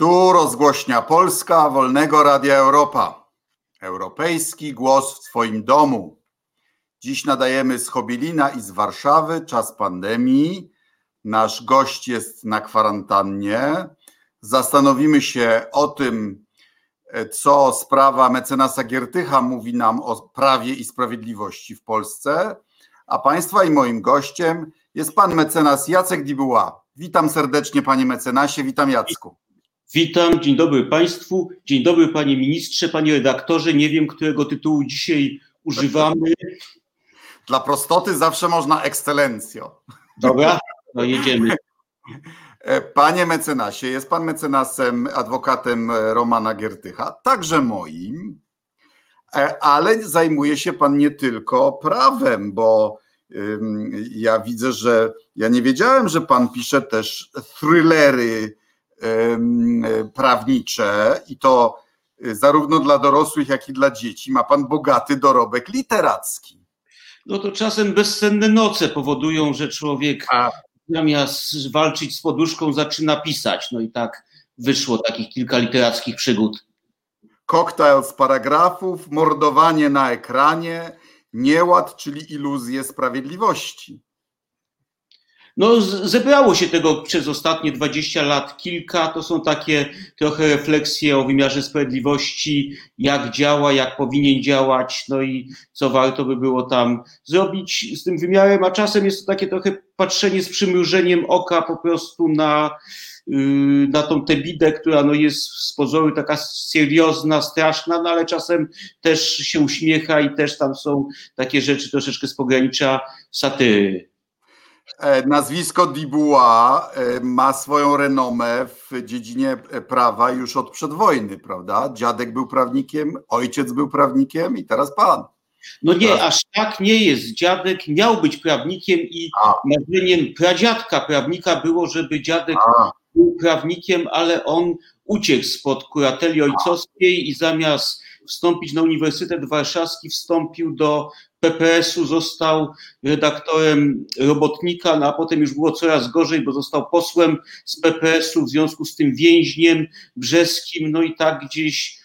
Tu rozgłośnia Polska Wolnego Radia Europa. Europejski głos w Twoim domu. Dziś nadajemy z Chobilina i z Warszawy, czas pandemii. Nasz gość jest na kwarantannie. Zastanowimy się o tym, co sprawa mecenasa Giertycha mówi nam o prawie i sprawiedliwości w Polsce. A Państwa i moim gościem jest pan mecenas Jacek Dibuła. Witam serdecznie, panie mecenasie, witam Jacku. Witam, dzień dobry Państwu, dzień dobry Panie Ministrze, Panie Redaktorze. Nie wiem, którego tytułu dzisiaj używamy. Dla prostoty zawsze można ekscelencjo. Dobra, no jedziemy. Panie mecenasie, jest Pan mecenasem, adwokatem Romana Giertycha, także moim, ale zajmuje się Pan nie tylko prawem, bo ja widzę, że ja nie wiedziałem, że Pan pisze też thrillery prawnicze i to zarówno dla dorosłych, jak i dla dzieci. Ma pan bogaty dorobek literacki. No to czasem bezsenne noce powodują, że człowiek A. zamiast walczyć z poduszką zaczyna pisać. No i tak wyszło takich kilka literackich przygód. Koktajl z paragrafów, mordowanie na ekranie, nieład, czyli iluzje sprawiedliwości. No, zebrało się tego przez ostatnie 20 lat kilka. To są takie trochę refleksje o wymiarze sprawiedliwości, jak działa, jak powinien działać, no i co warto by było tam zrobić z tym wymiarem. A czasem jest to takie trochę patrzenie z przymrużeniem oka po prostu na, yy, na tą tebidę, która no jest z pozoru taka seriozna, straszna, no ale czasem też się uśmiecha i też tam są takie rzeczy troszeczkę z pogranicza satyry. E, nazwisko Dibuła e, ma swoją renomę w dziedzinie e, prawa już od przedwojny, prawda? Dziadek był prawnikiem, ojciec był prawnikiem i teraz pan. No nie, aż tak nie jest. Dziadek miał być prawnikiem i A. marzeniem pradziadka prawnika było, żeby dziadek A. był prawnikiem, ale on uciekł spod kurateli ojcowskiej i zamiast wstąpić na Uniwersytet Warszawski, wstąpił do PPS-u, został redaktorem robotnika, no a potem już było coraz gorzej, bo został posłem z PPS-u, w związku z tym więźniem brzeskim, no i tak gdzieś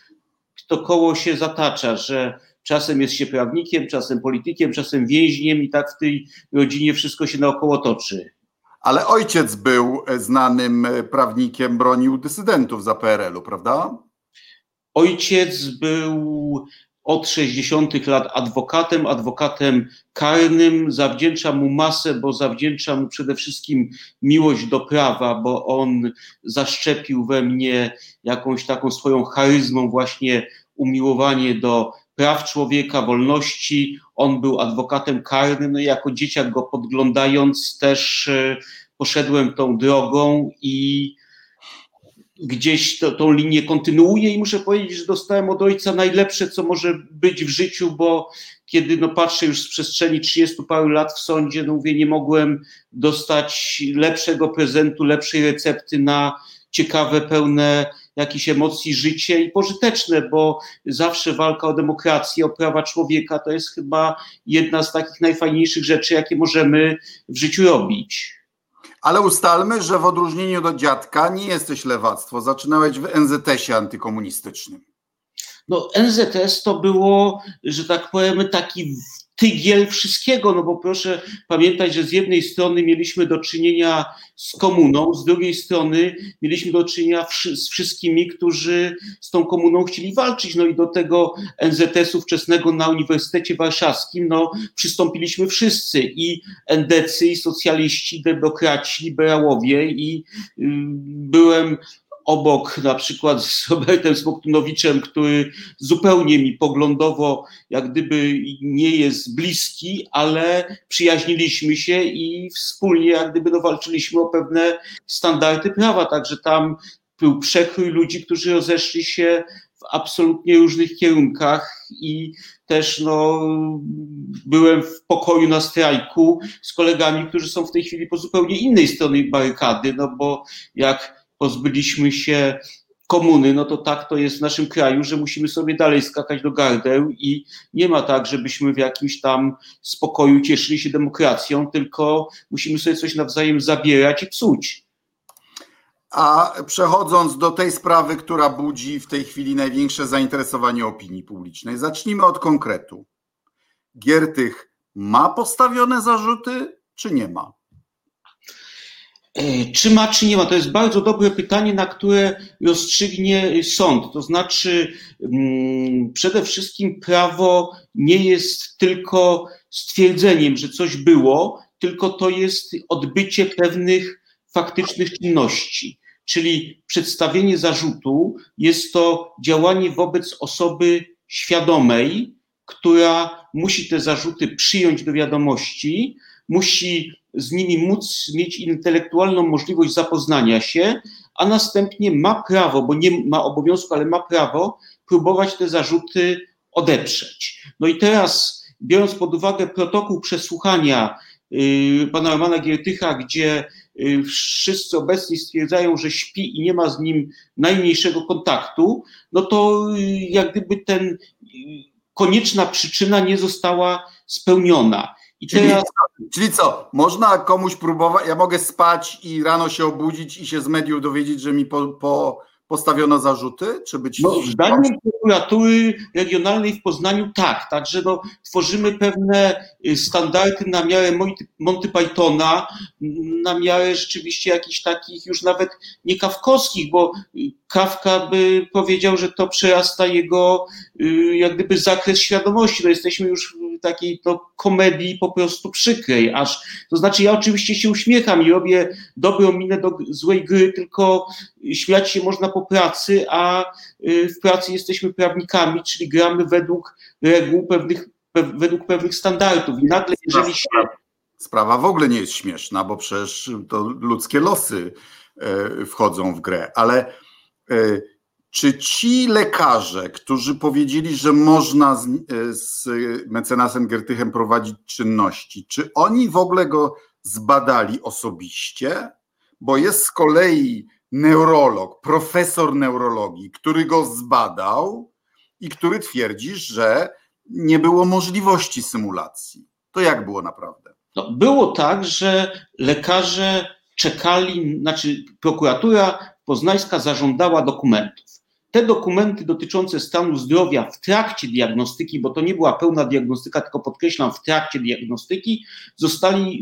to koło się zatacza, że czasem jest się prawnikiem, czasem politykiem, czasem więźniem i tak w tej rodzinie wszystko się naokoło toczy. Ale ojciec był znanym prawnikiem, bronił dysydentów za PRL-u, prawda? Ojciec był od 60. lat adwokatem, adwokatem karnym. Zawdzięcza mu masę, bo zawdzięcza mu przede wszystkim miłość do prawa, bo on zaszczepił we mnie jakąś taką swoją charyzmą, właśnie umiłowanie do praw człowieka, wolności. On był adwokatem karnym, no i jako dzieciak go podglądając też e, poszedłem tą drogą i gdzieś to, tą linię kontynuuję i muszę powiedzieć, że dostałem od ojca najlepsze, co może być w życiu, bo kiedy no, patrzę już z przestrzeni 30 paru lat w sądzie, no mówię, nie mogłem dostać lepszego prezentu, lepszej recepty na ciekawe, pełne jakichś emocji życie i pożyteczne, bo zawsze walka o demokrację, o prawa człowieka to jest chyba jedna z takich najfajniejszych rzeczy, jakie możemy w życiu robić. Ale ustalmy, że w odróżnieniu do dziadka nie jesteś lewactwo. Zaczynałeś w NZS-ie antykomunistycznym. No, NZS to było, że tak powiem, taki tygiel wszystkiego, no bo proszę pamiętać, że z jednej strony mieliśmy do czynienia z komuną, z drugiej strony mieliśmy do czynienia z wszystkimi, którzy z tą komuną chcieli walczyć. No i do tego NZS-u wczesnego na Uniwersytecie Warszawskim no, przystąpiliśmy wszyscy i endecy, i socjaliści, demokraci, liberałowie i y, byłem obok na przykład z Robertem Smoktunowiczem, który zupełnie mi poglądowo jak gdyby nie jest bliski, ale przyjaźniliśmy się i wspólnie jak gdyby no, walczyliśmy o pewne standardy prawa, także tam był przekrój ludzi, którzy rozeszli się w absolutnie różnych kierunkach i też no, byłem w pokoju na strajku z kolegami, którzy są w tej chwili po zupełnie innej stronie barykady, no bo jak pozbyliśmy się komuny, no to tak to jest w naszym kraju, że musimy sobie dalej skakać do gardeł i nie ma tak, żebyśmy w jakimś tam spokoju cieszyli się demokracją, tylko musimy sobie coś nawzajem zabierać i psuć. A przechodząc do tej sprawy, która budzi w tej chwili największe zainteresowanie opinii publicznej, zacznijmy od konkretu. Giertych ma postawione zarzuty, czy nie ma? E, czy ma, czy nie ma? To jest bardzo dobre pytanie, na które rozstrzygnie sąd. To znaczy, mm, przede wszystkim prawo nie jest tylko stwierdzeniem, że coś było, tylko to jest odbycie pewnych faktycznych czynności. Czyli przedstawienie zarzutu jest to działanie wobec osoby świadomej, która musi te zarzuty przyjąć do wiadomości, musi z nimi móc mieć intelektualną możliwość zapoznania się, a następnie ma prawo, bo nie ma obowiązku, ale ma prawo próbować te zarzuty odeprzeć. No i teraz, biorąc pod uwagę protokół przesłuchania yy, pana Romana Giertycha, gdzie yy, wszyscy obecni stwierdzają, że śpi i nie ma z nim najmniejszego kontaktu, no to yy, jak gdyby ten konieczna przyczyna nie została spełniona. I czyli, teraz... czyli co, można komuś próbować, ja mogę spać i rano się obudzić i się z mediów dowiedzieć, że mi po, po postawiono zarzuty, czy być... No, zdaniem prokuratury regionalnej w Poznaniu tak, także no, tworzymy pewne y, standardy na miarę Monty Pythona, na miarę rzeczywiście jakichś takich już nawet nie kawkowskich, bo Kawka by powiedział, że to przerasta jego y, jak gdyby zakres świadomości. No jesteśmy już takiej to komedii po prostu przykrej, aż to znaczy ja oczywiście się uśmiecham i robię dobrą minę do złej gry, tylko śmiać się można po pracy, a y, w pracy jesteśmy prawnikami, czyli gramy według reguł pewnych, według pewnych standardów. I nagle, jeżeli się. Sprawa w ogóle nie jest śmieszna, bo przecież to ludzkie losy e, wchodzą w grę, ale E, czy ci lekarze, którzy powiedzieli, że można z, e, z mecenasem Gertychem prowadzić czynności, czy oni w ogóle go zbadali osobiście? Bo jest z kolei neurolog, profesor neurologii, który go zbadał i który twierdzi, że nie było możliwości symulacji. To jak było naprawdę? No, było tak, że lekarze czekali, znaczy prokuratura poznańska zażądała dokumentów. Te dokumenty dotyczące stanu zdrowia w trakcie diagnostyki, bo to nie była pełna diagnostyka, tylko podkreślam, w trakcie diagnostyki, zostały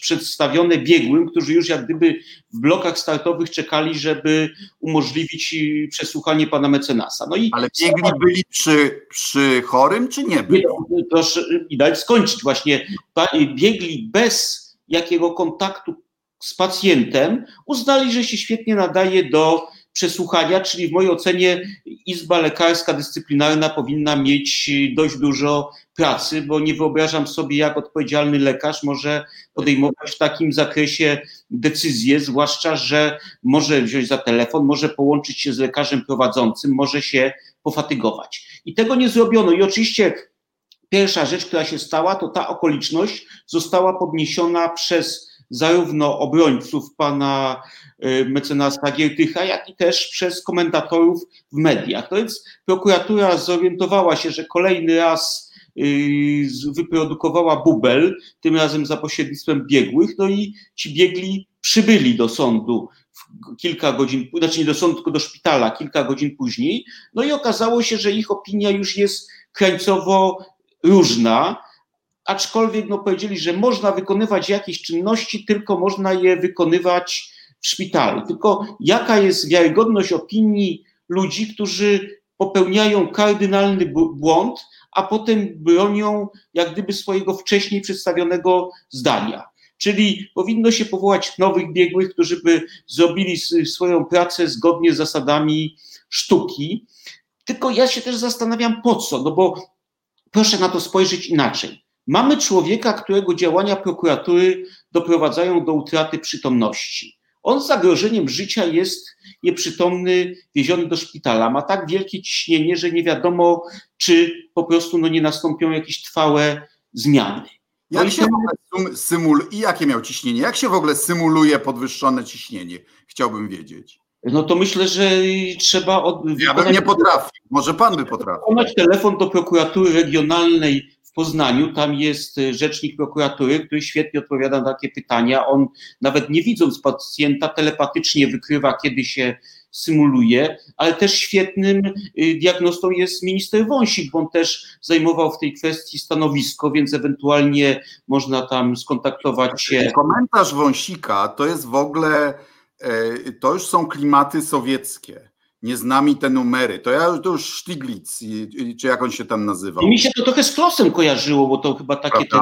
przedstawione biegłym, którzy już jak gdyby w blokach startowych czekali, żeby umożliwić przesłuchanie pana mecenasa. No i Ale biegli byli przy, przy chorym, czy nie byli? Proszę i dać skończyć. Właśnie biegli bez jakiego kontaktu z pacjentem, uznali, że się świetnie nadaje do przesłuchania, czyli w mojej ocenie Izba Lekarska Dyscyplinarna powinna mieć dość dużo pracy, bo nie wyobrażam sobie, jak odpowiedzialny lekarz może podejmować w takim zakresie decyzje, zwłaszcza, że może wziąć za telefon, może połączyć się z lekarzem prowadzącym, może się pofatygować. I tego nie zrobiono. I oczywiście pierwsza rzecz, która się stała, to ta okoliczność została podniesiona przez zarówno obrońców pana y, mecenasa Giertycha, jak i też przez komentatorów w mediach. No więc prokuratura zorientowała się, że kolejny raz y, wyprodukowała bubel, tym razem za pośrednictwem biegłych, no i ci biegli przybyli do sądu kilka godzin, znaczy nie do sądu, tylko do szpitala kilka godzin później, no i okazało się, że ich opinia już jest krańcowo różna, aczkolwiek no, powiedzieli, że można wykonywać jakieś czynności, tylko można je wykonywać w szpitalu. Tylko jaka jest wiarygodność opinii ludzi, którzy popełniają kardynalny błąd, a potem bronią jak gdyby swojego wcześniej przedstawionego zdania. Czyli powinno się powołać nowych biegłych, którzy by zrobili swoją pracę zgodnie z zasadami sztuki. Tylko ja się też zastanawiam po co, no bo proszę na to spojrzeć inaczej. Mamy człowieka, którego działania prokuratury doprowadzają do utraty przytomności. On z zagrożeniem życia jest nieprzytomny, wieziony do szpitala. Ma tak wielkie ciśnienie, że nie wiadomo, czy po prostu no, nie nastąpią jakieś trwałe zmiany. No Jak i, się to... symul... I jakie miał ciśnienie? Jak się w ogóle symuluje podwyższone ciśnienie? Chciałbym wiedzieć. No to myślę, że trzeba. Od... Ja bym nie potrafił. Może pan by potrafił. Wykonać telefon do prokuratury regionalnej Poznaniu. Tam jest rzecznik prokuratury, który świetnie odpowiada na takie pytania. On nawet nie widząc pacjenta telepatycznie wykrywa, kiedy się symuluje, ale też świetnym y, diagnostą jest minister Wąsik, bo on też zajmował w tej kwestii stanowisko, więc ewentualnie można tam skontaktować się. Komentarz Wąsika to jest w ogóle, e, to już są klimaty sowieckie nie z nami te numery. To ja to już Stiglitz, czy jak on się tam nazywał. I mi się to trochę z Klosem kojarzyło, bo to chyba takie te,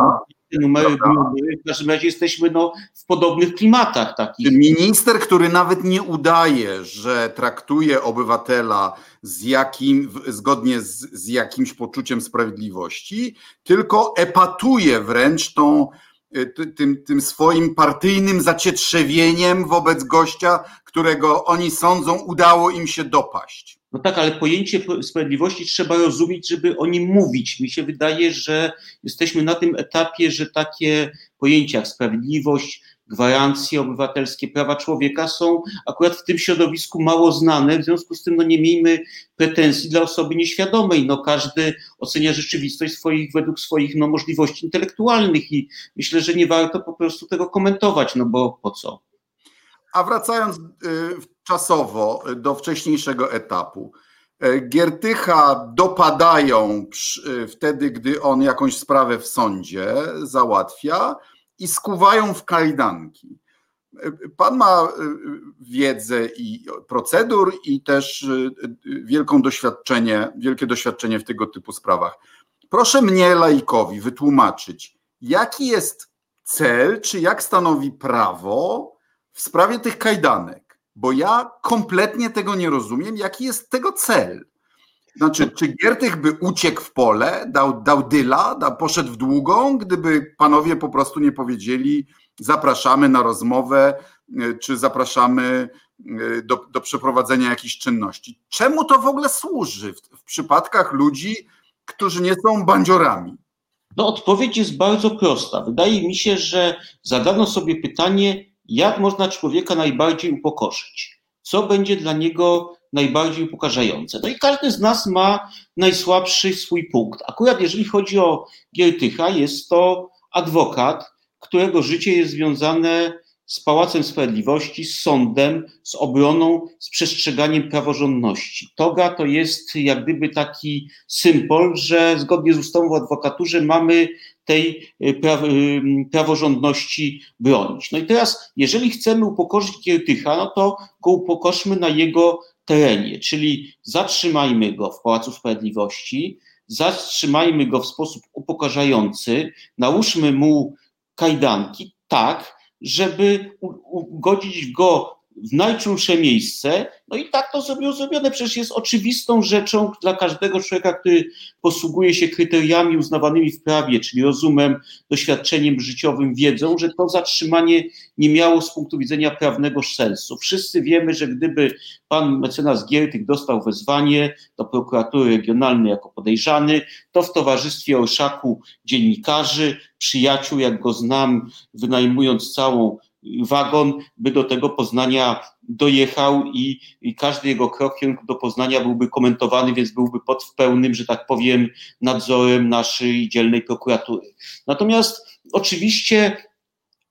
te, numery były. W każdym razie jesteśmy no, w podobnych klimatach takich. Minister, który nawet nie udaje, że traktuje obywatela z jakim, zgodnie z, z jakimś poczuciem sprawiedliwości, tylko epatuje wręcz tą Y, tym, tym swoim partyjnym zacietrzewieniem wobec gościa, którego oni sądzą, udało im się dopaść. No tak, ale pojęcie sprawiedliwości trzeba rozumieć, żeby o nim mówić. Mi się wydaje, że jesteśmy na tym etapie, że takie pojęcia jak sprawiedliwość, gwarancje obywatelskie, prawa człowieka są akurat w tym środowisku mało znane, w związku z tym no nie miejmy pretensji dla osoby nieświadomej. No każdy ocenia rzeczywistość swoich, według swoich no, możliwości intelektualnych i myślę, że nie warto po prostu tego komentować, no bo po co? A wracając y, czasowo do wcześniejszego etapu. Y, Giertycha dopadają y, wtedy, gdy on jakąś sprawę w sądzie załatwia, i skuwają w kajdanki. Pan ma y, wiedzę i procedur i też y, wielką doświadczenie, wielkie doświadczenie w tego typu sprawach. Proszę mnie, laikowi, wytłumaczyć, jaki jest cel, czy jak stanowi prawo w sprawie tych kajdanek, bo ja kompletnie tego nie rozumiem, jaki jest tego cel. Znaczy, czy Giertych by uciekł w pole, dał, dał dyla, dał, poszedł w długą, gdyby panowie po prostu nie powiedzieli, zapraszamy na rozmowę, y, czy zapraszamy y, do, do przeprowadzenia jakichś czynności. Czemu to w ogóle służy w, w przypadkach ludzi, którzy nie są bandziorami? No, odpowiedź jest bardzo prosta. Wydaje mi się, że zadano sobie pytanie, jak można człowieka najbardziej upokorzyć. Co będzie dla niego najbardziej upokarzające. No i każdy z nas ma najsłabszy swój punkt. Akurat jeżeli chodzi o Giertycha, jest to adwokat, którego życie jest związane z Pałacem Sprawiedliwości, z sądem, z obroną, z przestrzeganiem praworządności. Toga to jest jak gdyby taki symbol, że zgodnie z ustawą o adwokaturze mamy tej y, y, praworządności bronić. No i teraz, jeżeli chcemy upokorzyć Giertycha, no to go upokorzmy na jego terenie, czyli zatrzymajmy go w Pałacu Sprawiedliwości, zatrzymajmy go w sposób upokarzający, nałóżmy mu kajdanki tak, żeby ugodzić go w najczulsze miejsce, no i tak to sobie zrobione. Przecież jest oczywistą rzeczą dla każdego człowieka, który posługuje się kryteriami uznawanymi w prawie, czyli rozumem, doświadczeniem życiowym, wiedzą, że to zatrzymanie nie miało z punktu widzenia prawnego sensu. Wszyscy wiemy, że gdyby pan mecenas Giertych dostał wezwanie do prokuratury regionalnej jako podejrzany, to w towarzystwie orszaku dziennikarzy, przyjaciół, jak go znam, wynajmując całą wagon by do tego Poznania dojechał i, i, każdy jego krok do Poznania byłby komentowany, więc byłby pod pełnym, że tak powiem, nadzorem naszej dzielnej prokuratury. Natomiast oczywiście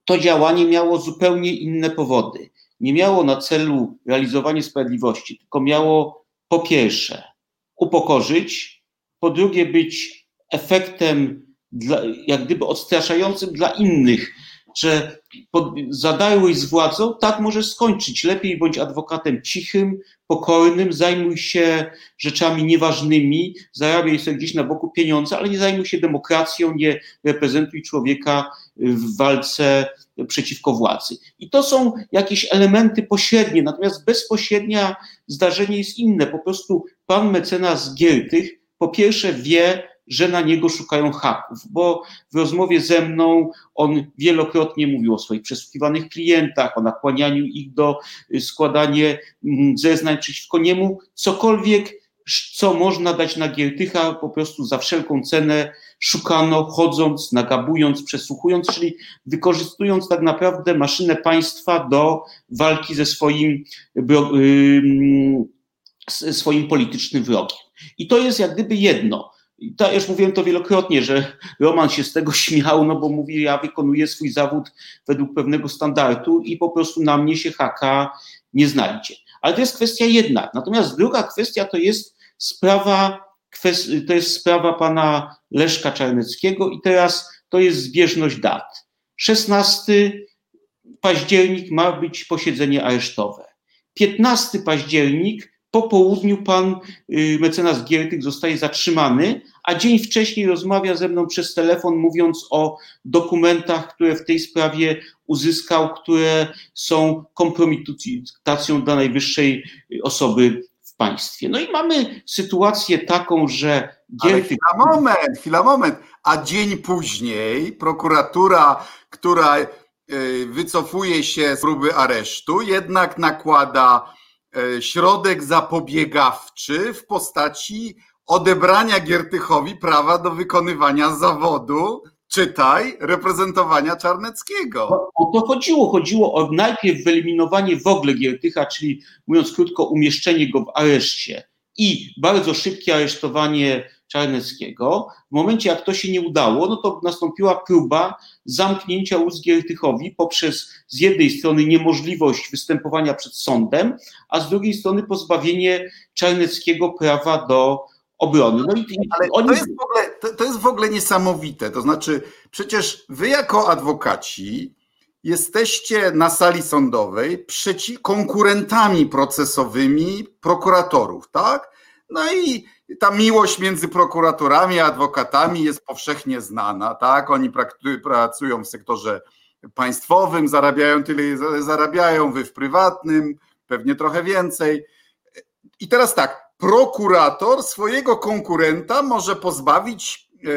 to działanie miało zupełnie inne powody. Nie miało na celu realizowanie sprawiedliwości, tylko miało po pierwsze upokorzyć, po drugie być efektem dla, jak gdyby odstraszającym dla innych że pod, z władzą, tak możesz skończyć. Lepiej bądź adwokatem cichym, pokornym, zajmuj się rzeczami nieważnymi, zarabiaj sobie gdzieś na boku pieniądze, ale nie zajmuj się demokracją, nie reprezentuj człowieka w walce przeciwko władzy. I to są jakieś elementy pośrednie, natomiast bezpośrednia zdarzenie jest inne. Po prostu pan mecenas Giertych po pierwsze wie, że na niego szukają haków, bo w rozmowie ze mną on wielokrotnie mówił o swoich przesłuchiwanych klientach, o nakłanianiu ich do y, składania mm, zeznań przeciwko niemu, cokolwiek, co można dać na Giertycha, po prostu za wszelką cenę szukano, chodząc, nagabując, przesłuchując, czyli wykorzystując tak naprawdę maszynę państwa do walki ze swoim, swoim politycznym wrogiem. I to jest jak gdyby jedno ja już mówiłem to wielokrotnie, że Roman się z tego śmiał, no bo mówi, ja wykonuję swój zawód według pewnego standardu i po prostu na mnie się haka nie znajdzie. Ale to jest kwestia jedna. Natomiast druga kwestia to jest sprawa, to jest sprawa pana Leszka Czarneckiego i teraz to jest zbieżność dat. 16 październik ma być posiedzenie aresztowe. 15 październik po południu pan y, mecenas Giertych zostaje zatrzymany, a dzień wcześniej rozmawia ze mną przez telefon, mówiąc o dokumentach, które w tej sprawie uzyskał, które są kompromitacją dla najwyższej osoby w państwie. No i mamy sytuację taką, że Giertych... Ale chwila moment, chwila moment. A dzień później prokuratura, która y, wycofuje się z próby aresztu, jednak nakłada środek zapobiegawczy w postaci odebrania Giertychowi prawa do wykonywania zawodu, czytaj, reprezentowania Czarneckiego. O to chodziło. Chodziło o najpierw wyeliminowanie w ogóle Giertycha, czyli mówiąc krótko, umieszczenie go w areszcie i bardzo szybkie aresztowanie Czarneckiego. W momencie, jak to się nie udało, no to nastąpiła próba zamknięcia ust Giertychowi poprzez z jednej strony niemożliwość występowania przed sądem, a z drugiej strony pozbawienie Czarneckiego prawa do obrony. No i, Ale oni... to, jest w ogóle, to, to jest w ogóle niesamowite. To znaczy, przecież wy jako adwokaci jesteście na sali sądowej przeci konkurentami procesowymi prokuratorów, tak? No i ta miłość między prokuratorami a adwokatami jest powszechnie znana, tak? Oni pracują w sektorze państwowym, zarabiają tyle, zarabiają, wy w prywatnym, pewnie trochę więcej. I teraz tak, prokurator swojego konkurenta może pozbawić e, e,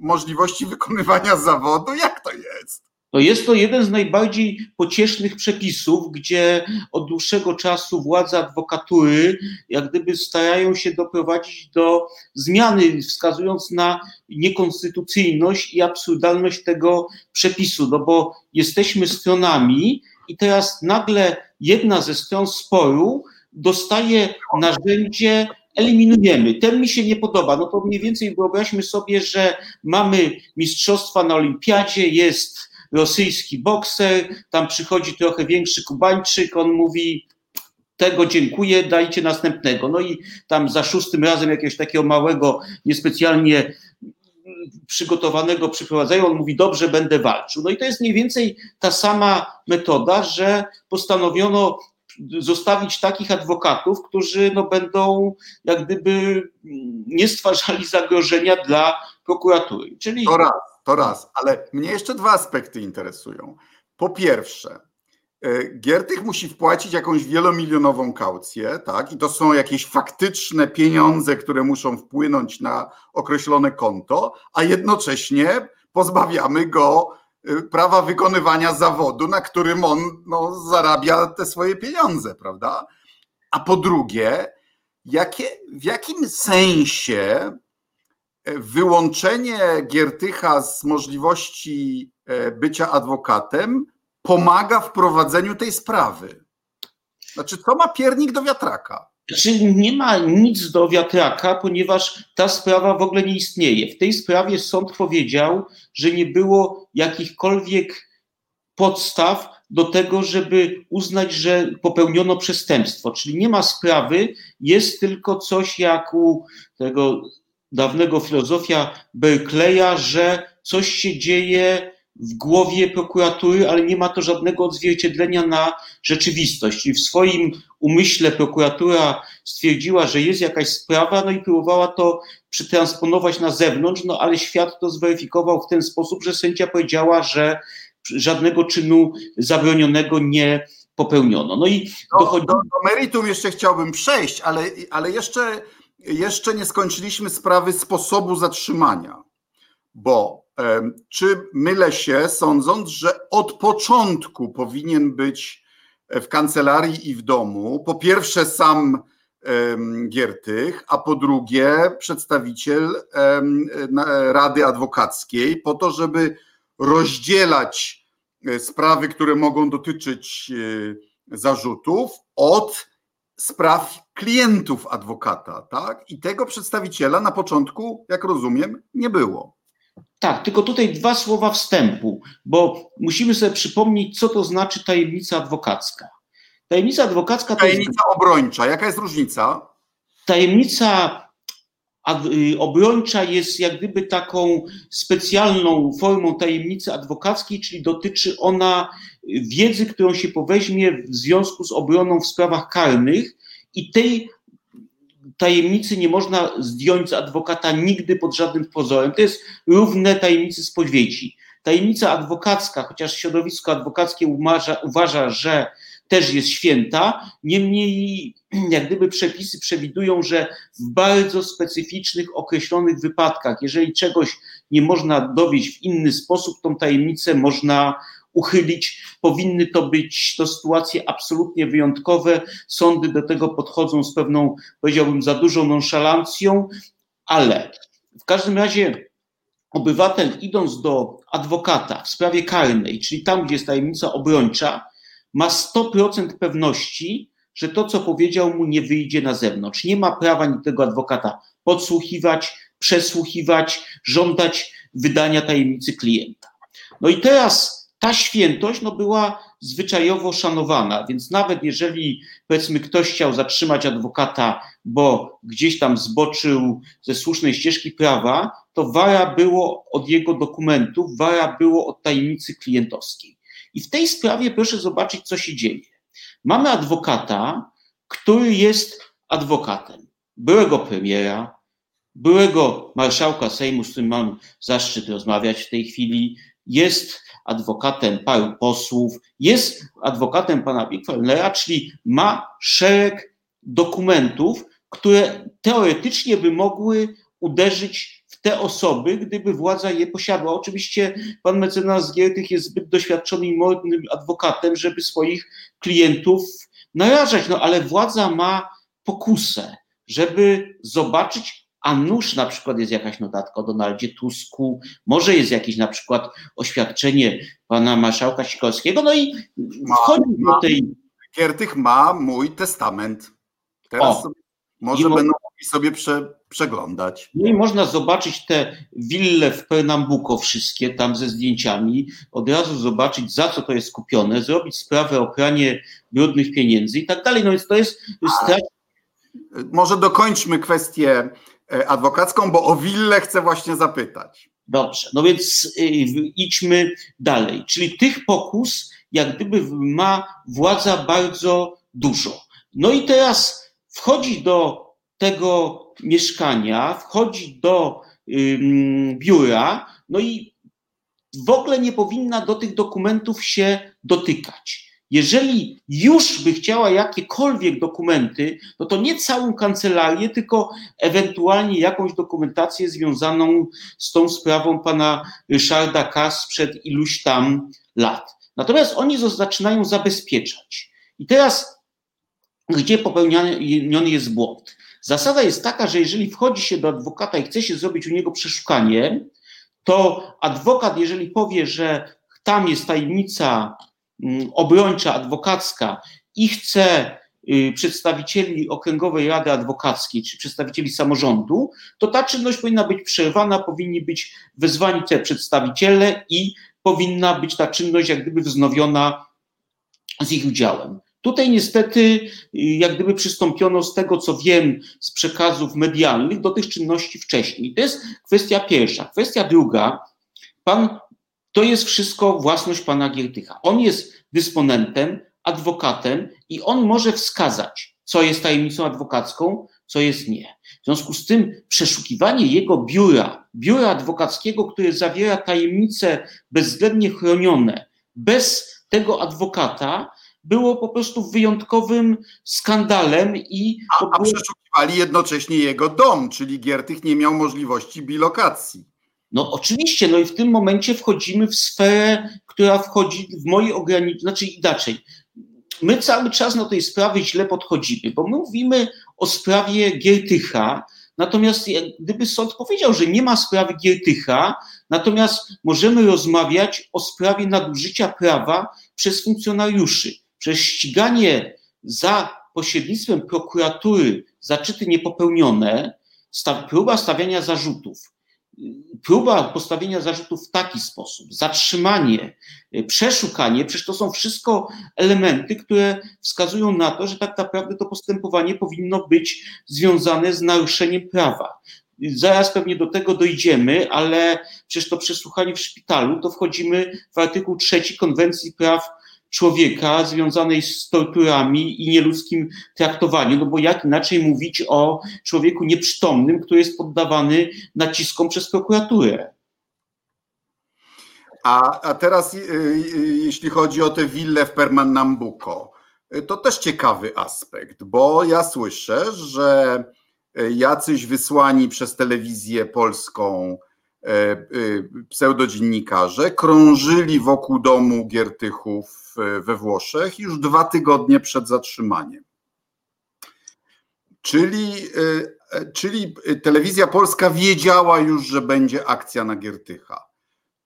możliwości wykonywania zawodu. Jak to jest? To jest to jeden z najbardziej pociesznych przepisów, gdzie od dłuższego czasu władze adwokatury jak gdyby starają się doprowadzić do zmiany, wskazując na niekonstytucyjność i absurdalność tego przepisu, no bo jesteśmy stronami i teraz nagle jedna ze stron sporu dostaje narzędzie eliminujemy. Ten mi się nie podoba. No to mniej więcej wyobraźmy sobie, że mamy mistrzostwa na olimpiadzie, jest rosyjski bokser, tam przychodzi trochę większy Kubańczyk, on mówi, tego dziękuję, dajcie następnego. No i tam za szóstym razem jakiegoś takiego małego, niespecjalnie przygotowanego przyprowadzają, on mówi, dobrze, będę walczył. No i to jest mniej więcej ta sama metoda, że postanowiono zostawić takich adwokatów, którzy no, będą jak gdyby nie stwarzali zagrożenia dla prokuratury. Czyli... To raz. To raz, ale mnie jeszcze dwa aspekty interesują. Po pierwsze, e, Giertych musi wpłacić jakąś wielomilionową kaucję, tak? I to są jakieś faktyczne pieniądze, które muszą wpłynąć na określone konto, a jednocześnie pozbawiamy go e, prawa wykonywania zawodu, na którym on no, zarabia te swoje pieniądze, prawda? A po drugie, jakie, w jakim sensie wyłączenie Giertycha z możliwości e, bycia adwokatem pomaga w prowadzeniu tej sprawy. Znaczy, co ma piernik do wiatraka? Znaczy, nie ma nic do wiatraka, ponieważ ta sprawa w ogóle nie istnieje. W tej sprawie sąd powiedział, że nie było jakichkolwiek podstaw do tego, żeby uznać, że popełniono przestępstwo. Czyli nie ma sprawy, jest tylko coś jak u tego dawnego filozofia Berkeleya, że coś się dzieje w głowie prokuratury, ale nie ma to żadnego odzwierciedlenia na rzeczywistość. I w swoim umyśle prokuratura stwierdziła, że jest jakaś sprawa, no i próbowała to przetransponować na zewnątrz, no ale świat to zweryfikował w ten sposób, że sędzia powiedziała, że żadnego czynu zabronionego nie popełniono. No i dochodzi... do, do meritum jeszcze chciałbym przejść, ale, ale jeszcze jeszcze nie skończyliśmy sprawy sposobu zatrzymania, bo czy mylę się, sądząc, że od początku powinien być w kancelarii i w domu, po pierwsze sam Giertych, a po drugie przedstawiciel Rady Adwokackiej, po to, żeby rozdzielać e, sprawy, które mogą dotyczyć e, zarzutów, od spraw klientów adwokata, tak? I tego przedstawiciela na początku, jak rozumiem, nie było. Tak, tylko tutaj dwa słowa wstępu, bo musimy sobie przypomnieć, co to znaczy tajemnica adwokacka. Tajemnica adwokacka to tajemnica jest... obrończa. Jaka jest różnica? Tajemnica y, obrończa jest jak gdyby taką specjalną formą tajemnicy adwokackiej, czyli dotyczy ona wiedzy, którą się poweźmie w związku z obroną w sprawach karnych i tej tajemnicy nie można zdjąć z adwokata nigdy pod żadnym pozorem. To jest równe tajemnicy spowiedzi. Tajemnica adwokacka, chociaż środowisko adwokackie uważa, uważa, że też jest święta, niemniej jak gdyby przepisy przewidują, że w bardzo specyficznych, określonych wypadkach, jeżeli czegoś nie można dowieść w inny sposób, tą tajemnicę można uchylić. Powinny to być to sytuacje absolutnie wyjątkowe. Sądy do tego podchodzą z pewną, powiedziałbym, za dużą nonszalancją, ale w każdym razie obywatel idąc do adwokata w sprawie karnej, czyli tam, gdzie jest tajemnica obrończa, ma 100% pewności, że to, co powiedział mu, nie wyjdzie na zewnątrz. Nie ma prawa ni tego adwokata podsłuchiwać, przesłuchiwać, żądać wydania tajemnicy klienta. No i teraz ta świętość no, była zwyczajowo szanowana, więc nawet jeżeli powiedzmy ktoś chciał zatrzymać adwokata, bo gdzieś tam zboczył ze słusznej ścieżki prawa, to wara było od jego dokumentów, wara było od tajemnicy klientowskiej. I w tej sprawie proszę zobaczyć, co się dzieje. Mamy adwokata, który jest adwokatem byłego premiera, byłego marszałka Sejmu, z którym mam zaszczyt rozmawiać w tej chwili, jest adwokatem paru posłów, jest adwokatem pana Bickfellnera, czyli ma szereg dokumentów, które teoretycznie by mogły uderzyć w te osoby, gdyby władza je posiadła. Oczywiście pan mecenas Giertych jest zbyt doświadczonym i modnym adwokatem, żeby swoich klientów narażać, no ale władza ma pokusę, żeby zobaczyć, a nuż na przykład jest jakaś notatka o Donaldzie Tusku, może jest jakieś na przykład oświadczenie pana marszałka Sikorskiego, no i wchodzi do tej... Giertych ma mój testament. Teraz o, może będą mogli sobie prze, przeglądać. No i można zobaczyć te wille w Pernambuco wszystkie tam ze zdjęciami, od razu zobaczyć za co to jest kupione, zrobić sprawę o pranie brudnych pieniędzy i tak dalej. No więc to jest... Może dokończmy kwestię adwokacką, bo o willę chcę właśnie zapytać. Dobrze, no więc y, idźmy dalej. Czyli tych pokus, jak gdyby ma władza bardzo dużo. No i teraz wchodzi do tego mieszkania, wchodzi do biura, no i w ogóle nie powinna do tych dokumentów się dotykać. Jeżeli już by chciała jakiekolwiek dokumenty, no to nie całą kancelarię, tylko ewentualnie jakąś dokumentację związaną z tą sprawą pana Ryszarda Kass sprzed iluś tam lat. Natomiast oni zaczynają zabezpieczać. I teraz, gdzie popełniony jest błąd? Zasada jest taka, że jeżeli wchodzi się do adwokata i chce się zrobić u niego przeszukanie, to adwokat, jeżeli powie, że tam jest tajemnica obrończa, adwokacka i chce y, przedstawicieli Okręgowej Rady Adwokackiej czy przedstawicieli samorządu, to ta czynność powinna być przerwana, powinni być wezwani te przedstawiciele i powinna być ta czynność jak gdyby wznowiona z ich udziałem. Tutaj niestety, y, jak gdyby przystąpiono z tego, co wiem z przekazów medialnych, do tych czynności wcześniej. To jest kwestia pierwsza. Kwestia druga, pan to jest wszystko własność pana Giertycha. On jest dysponentem, adwokatem i on może wskazać, co jest tajemnicą adwokacką, co jest nie. W związku z tym przeszukiwanie jego biura, biura adwokackiego, które zawiera tajemnice bezwzględnie chronione, bez tego adwokata, było po prostu wyjątkowym skandalem i. A, a przeszukiwali jednocześnie jego dom, czyli Giertych nie miał możliwości bilokacji. No oczywiście, no i w tym momencie wchodzimy w sferę, która wchodzi w moje ograniczenia, znaczy inaczej. My cały czas do tej sprawy źle podchodzimy, bo my mówimy o sprawie Giertycha, natomiast gdyby sąd powiedział, że nie ma sprawy Giertycha, natomiast możemy rozmawiać o sprawie nadużycia prawa przez funkcjonariuszy, przez ściganie za pośrednictwem prokuratury zaczyty niepopełnione, próba stawiania zarzutów, próba postawienia zarzutów w taki sposób, zatrzymanie, przeszukanie, przecież to są wszystko elementy, które wskazują na to, że tak naprawdę to postępowanie powinno być związane z naruszeniem prawa. Zaraz pewnie do tego dojdziemy, ale przecież to przesłuchanie w szpitalu, to wchodzimy w artykuł trzeci Konwencji Praw człowieka związanej z torturami i nieludzkim traktowaniem, no bo jak inaczej mówić o człowieku nieprzytomnym, który jest poddawany naciskom przez prokuraturę. A, a teraz, y, y, jeśli chodzi o tę willę w Pernambuco, y, to też ciekawy aspekt, bo ja słyszę, że jacyś wysłani przez telewizję polską pseudodziennikarze krążyli wokół domu Giertychów we Włoszech już dwa tygodnie przed zatrzymaniem. Czyli, e, czyli telewizja polska wiedziała już, że będzie akcja na Giertycha.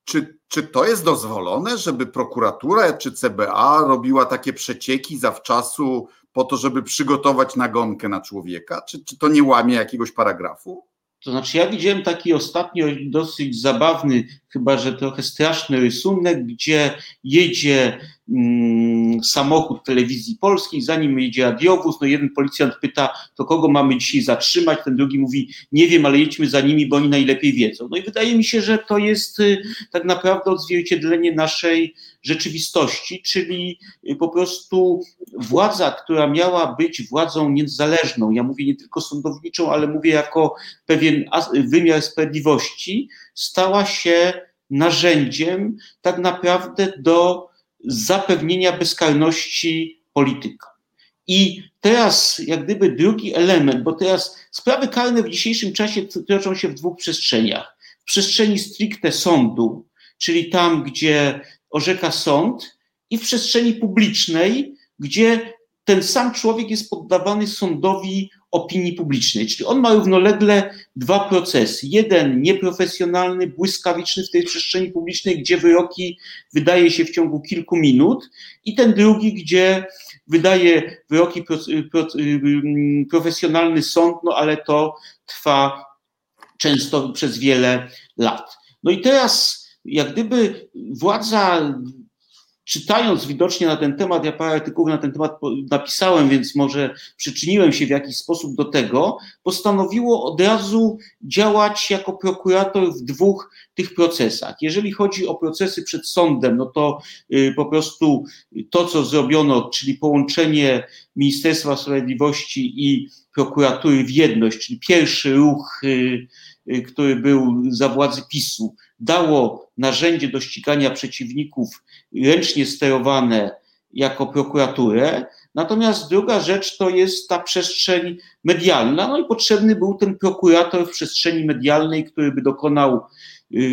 Czy, czy to jest dozwolone, żeby prokuratura czy CBA robiła takie przecieki zawczasu po to, żeby przygotować nagonkę na człowieka? Czy, czy to nie łamie jakiegoś paragrafu? To znaczy, ja widziałem taki ostatnio dosyć zabawny, chyba że trochę straszny rysunek, gdzie jedzie mm, samochód telewizji polskiej, zanim jedzie radiowóz, no jeden policjant pyta, to kogo mamy dzisiaj zatrzymać, ten drugi mówi, nie wiem, ale jedźmy za nimi, bo oni najlepiej wiedzą. No i wydaje mi się, że to jest y, tak naprawdę odzwierciedlenie naszej rzeczywistości, czyli y, po prostu władza, która miała być władzą niezależną, ja mówię nie tylko sądowniczą, ale mówię jako pewien wymiar sprawiedliwości, stała się narzędziem tak naprawdę do zapewnienia bezkarności polityka. I teraz, jak gdyby drugi element, bo teraz sprawy karne w dzisiejszym czasie toczą się w dwóch przestrzeniach. W przestrzeni stricte sądu, czyli tam, gdzie orzeka sąd, i w przestrzeni publicznej, gdzie ten sam człowiek jest poddawany sądowi opinii publicznej. Czyli on ma równolegle dwa procesy. Jeden nieprofesjonalny, błyskawiczny w tej przestrzeni publicznej, gdzie wyroki wydaje się w ciągu kilku minut, i ten drugi, gdzie wydaje wyroki pro, pro, profesjonalny sąd, no ale to trwa często przez wiele lat. No i teraz, jak gdyby władza czytając widocznie na ten temat, ja parę artykułów na ten temat napisałem, więc może przyczyniłem się w jakiś sposób do tego, postanowiło od razu działać jako prokurator w dwóch tych procesach. Jeżeli chodzi o procesy przed sądem, no to y, po prostu to, co zrobiono, czyli połączenie Ministerstwa Sprawiedliwości i prokuratury w jedność, czyli pierwszy ruch, y, y, który był za władzy PiSu, dało narzędzie do ścigania przeciwników ręcznie sterowane jako prokuraturę. Natomiast druga rzecz to jest ta przestrzeń medialna. No i potrzebny był ten prokurator w przestrzeni medialnej, który by dokonał yy,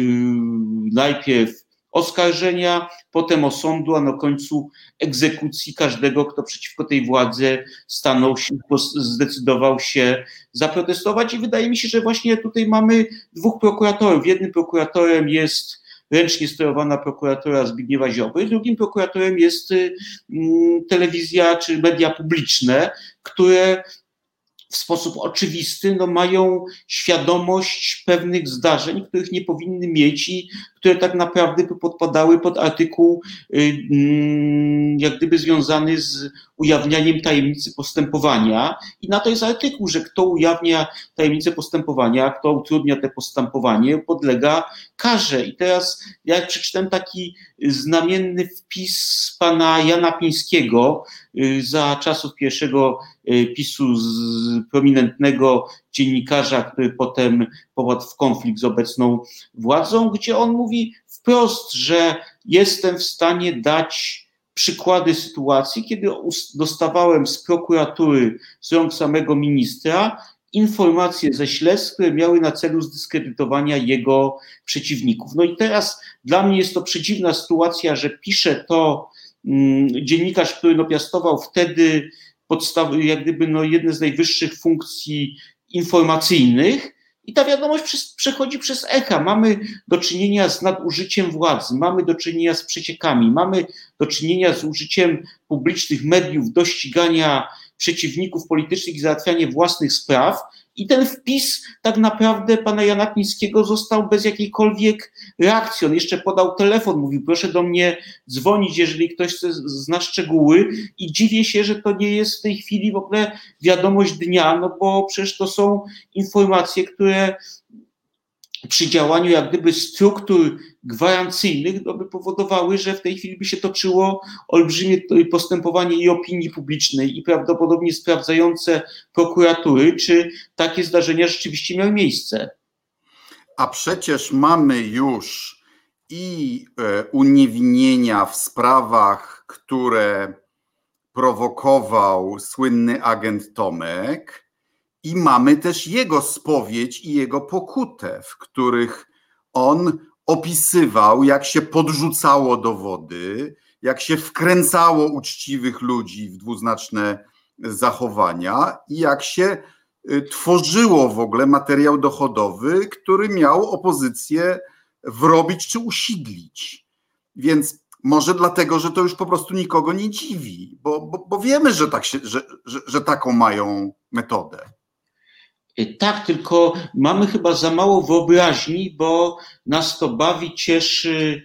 najpierw oskarżenia, potem osądu, a na końcu egzekucji każdego, kto przeciwko tej władzy stanął się, zdecydował się zaprotestować. I wydaje mi się, że właśnie tutaj mamy dwóch prokuratorów. Jednym prokuratorem jest ręcznie sterowana prokuratura Zbigniewa Ziobry, drugim prokuratorem jest mm, telewizja czy media publiczne, które w sposób oczywisty no, mają świadomość pewnych zdarzeń, których nie powinny mieć i które tak naprawdę podpadały pod artykuł y, mm, jak gdyby związany z ujawnianiem tajemnicy postępowania. I na to jest artykuł, że kto ujawnia tajemnicę postępowania, kto utrudnia te postępowanie, podlega karze. I teraz ja przeczytałem taki znamienny wpis pana Jana Pińskiego za czasów pierwszego y, PiSu z prominentnego dziennikarza, który potem popadł w konflikt z obecną władzą, gdzie on mówi wprost, że jestem w stanie dać przykłady sytuacji, kiedy dostawałem z prokuratury, z rąk samego ministra, informacje ze śledztw, które miały na celu zdyskredytowania jego przeciwników. No i teraz dla mnie jest to przedziwna sytuacja, że pisze to dziennikarz, który no piastował wtedy podstawy, jak gdyby no jedne z najwyższych funkcji informacyjnych, i ta wiadomość przechodzi przez echa. Mamy do czynienia z nadużyciem władzy, mamy do czynienia z przeciekami, mamy do czynienia z użyciem publicznych mediów do ścigania przeciwników politycznych i załatwianie własnych spraw. I ten wpis tak naprawdę pana Jana Kmińskiego został bez jakiejkolwiek reakcji. On jeszcze podał telefon, mówił, proszę do mnie dzwonić, jeżeli ktoś zna szczegóły. I dziwię się, że to nie jest w tej chwili w ogóle wiadomość dnia, no bo przecież to są informacje, które przy działaniu jak gdyby struktur gwarancyjnych no, by powodowały, że w tej chwili by się toczyło olbrzymie postępowanie i opinii publicznej i prawdopodobnie sprawdzające prokuratury, czy takie zdarzenia rzeczywiście miały miejsce. A przecież mamy już i e, uniewinnienia w sprawach, które prowokował słynny agent Tomek, i mamy też jego spowiedź i jego pokutę, w których on opisywał, jak się podrzucało dowody, jak się wkręcało uczciwych ludzi w dwuznaczne zachowania i jak się y, tworzyło w ogóle materiał dochodowy, który miał opozycję wrobić czy usidlić. Więc może dlatego, że to już po prostu nikogo nie dziwi, bo, bo, bo wiemy, że, tak się, że, że, że taką mają metodę. Tak, tylko mamy chyba za mało wyobraźni, bo nas to bawi, cieszy,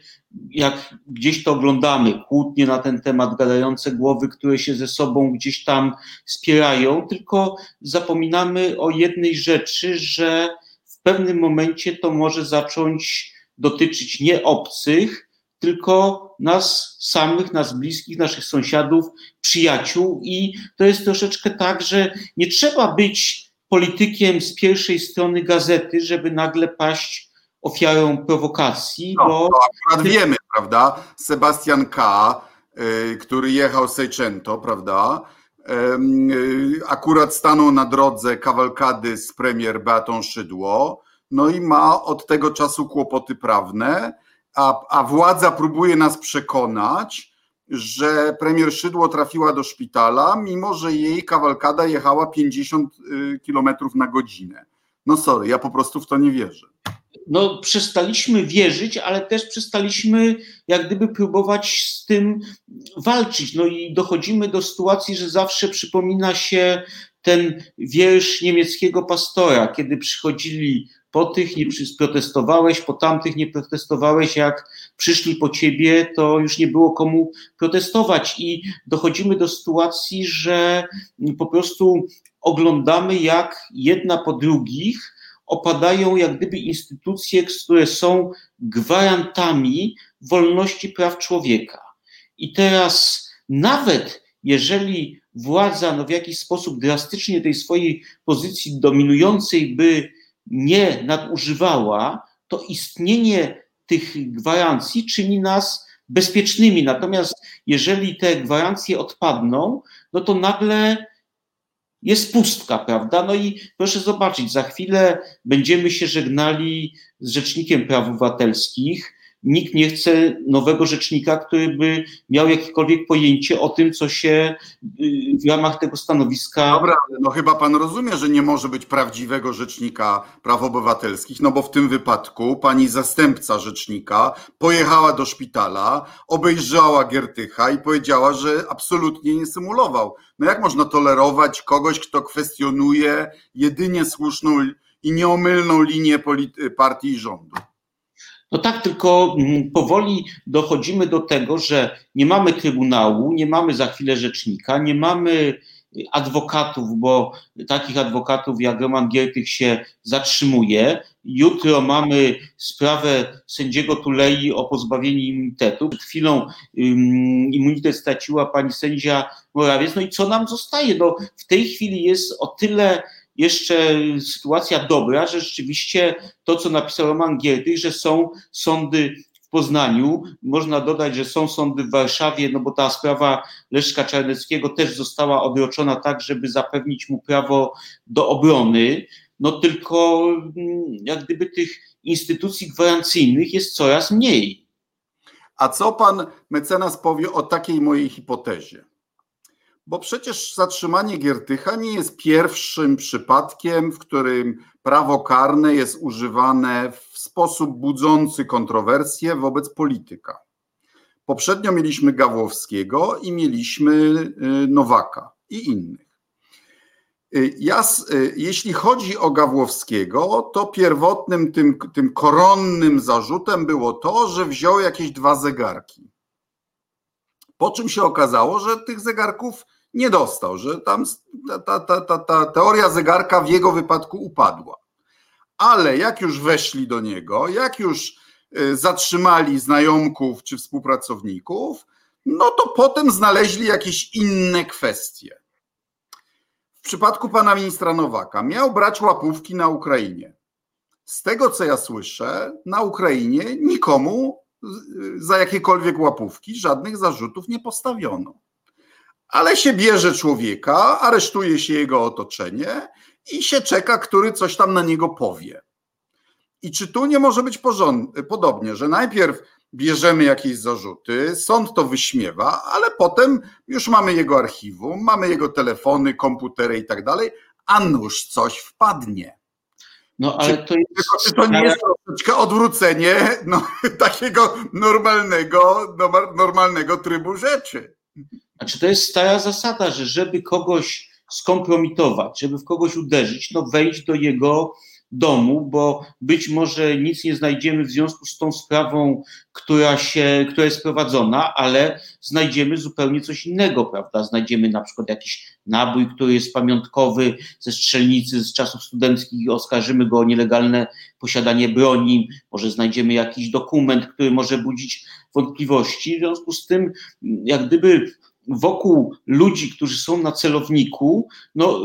jak gdzieś to oglądamy, kłótnie na ten temat, gadające głowy, które się ze sobą gdzieś tam spierają, tylko zapominamy o jednej rzeczy, że w pewnym momencie to może zacząć dotyczyć nie obcych, tylko nas samych, nas bliskich, naszych sąsiadów, przyjaciół. I to jest troszeczkę tak, że nie trzeba być politykiem z pierwszej strony gazety, żeby nagle paść ofiarą prowokacji. No, bo... To akurat wiemy, prawda? Sebastian K., y, który jechał Seicento, prawda? Y, akurat stanął na drodze kawalkady z premier Beatą Szydło, no i ma od tego czasu kłopoty prawne, a, a władza próbuje nas przekonać, że premier Szydło trafiła do szpitala, mimo że jej kawalkada jechała 50 y, km na godzinę. No sorry, ja po prostu w to nie wierzę. No, przestaliśmy wierzyć, ale też przestaliśmy jak gdyby próbować z tym walczyć. No i dochodzimy do sytuacji, że zawsze przypomina się ten wiersz niemieckiego pastora, kiedy przychodzili po tych nie protestowałeś, po tamtych nie protestowałeś, jak przyszli po ciebie, to już nie było komu protestować i dochodzimy do sytuacji, że po prostu oglądamy, jak jedna po drugich opadają jak gdyby instytucje, które są gwarantami wolności praw człowieka. I teraz nawet jeżeli władza no, w jakiś sposób drastycznie tej swojej pozycji dominującej by nie nadużywała, to istnienie tych gwarancji czyni nas bezpiecznymi. Natomiast jeżeli te gwarancje odpadną, no to nagle jest pustka, prawda? No i proszę zobaczyć, za chwilę będziemy się żegnali z Rzecznikiem Praw Obywatelskich nikt nie chce nowego rzecznika, który by miał jakiekolwiek pojęcie o tym, co się y, w ramach tego stanowiska. Dobra, no chyba pan rozumie, że nie może być prawdziwego rzecznika praw obywatelskich, no bo w tym wypadku pani zastępca rzecznika pojechała do szpitala, obejrzała Giertycha i powiedziała, że absolutnie nie symulował. No jak można tolerować kogoś, kto kwestionuje jedynie słuszną i nieomylną linię partii i rządu? No tak, tylko mm, powoli dochodzimy do tego, że nie mamy trybunału, nie mamy za chwilę rzecznika, nie mamy adwokatów, bo takich adwokatów jak Roman Giertych się zatrzymuje. Jutro mamy sprawę sędziego Tulei o pozbawienie immunitetu. Przed chwilą um, immunitet straciła pani sędzia Morawiec. No i co nam zostaje? No, w tej chwili jest o tyle jeszcze sytuacja dobra, że rzeczywiście to, co napisał Roman Giertych, że są sądy w Poznaniu. Można dodać, że są sądy w Warszawie, no bo ta sprawa Leszka Czarneckiego też została odroczona tak, żeby zapewnić mu prawo do obrony. No tylko mm, jak gdyby tych instytucji gwarancyjnych jest coraz mniej. A co pan mecenas powie o takiej mojej hipotezie? Bo przecież zatrzymanie Giertycha nie jest pierwszym przypadkiem, w którym prawo karne jest używane w sposób budzący kontrowersje wobec polityka. Poprzednio mieliśmy Gawłowskiego i mieliśmy y, Nowaka i innych. Ja, jeśli chodzi o Gawłowskiego, to pierwotnym tym, tym koronnym zarzutem było to, że wziął jakieś dwa zegarki. Po czym się okazało, że tych zegarków nie dostał, że tam ta, ta, ta, ta teoria zegarka w jego wypadku upadła. Ale jak już weszli do niego, jak już y, zatrzymali znajomków czy współpracowników, no to potem znaleźli jakieś inne kwestie. W przypadku pana ministra Nowaka miał brać łapówki na Ukrainie. Z tego co ja słyszę, na Ukrainie nikomu za jakiekolwiek łapówki żadnych zarzutów nie postawiono. Ale się bierze człowieka, aresztuje się jego otoczenie i się czeka, który coś tam na niego powie. I czy tu nie może być podobnie, że najpierw bierzemy jakieś zarzuty, sąd to wyśmiewa, ale potem już mamy jego archiwum, mamy jego telefony, komputery i tak dalej, a nuż coś wpadnie. No ale to jest. Czy to nie jest troszeczkę odwrócenie no, takiego normalnego, normalnego trybu rzeczy? Znaczy, to jest stara zasada, że żeby kogoś skompromitować, żeby w kogoś uderzyć, no wejść do jego domu, bo być może nic nie znajdziemy w związku z tą sprawą, która, się, która jest prowadzona, ale znajdziemy zupełnie coś innego, prawda? Znajdziemy na przykład jakiś nabój, który jest pamiątkowy ze strzelnicy z czasów studenckich i oskarżymy go o nielegalne posiadanie broni, może znajdziemy jakiś dokument, który może budzić wątpliwości. W związku z tym, jak gdyby wokół ludzi, którzy są na celowniku, no,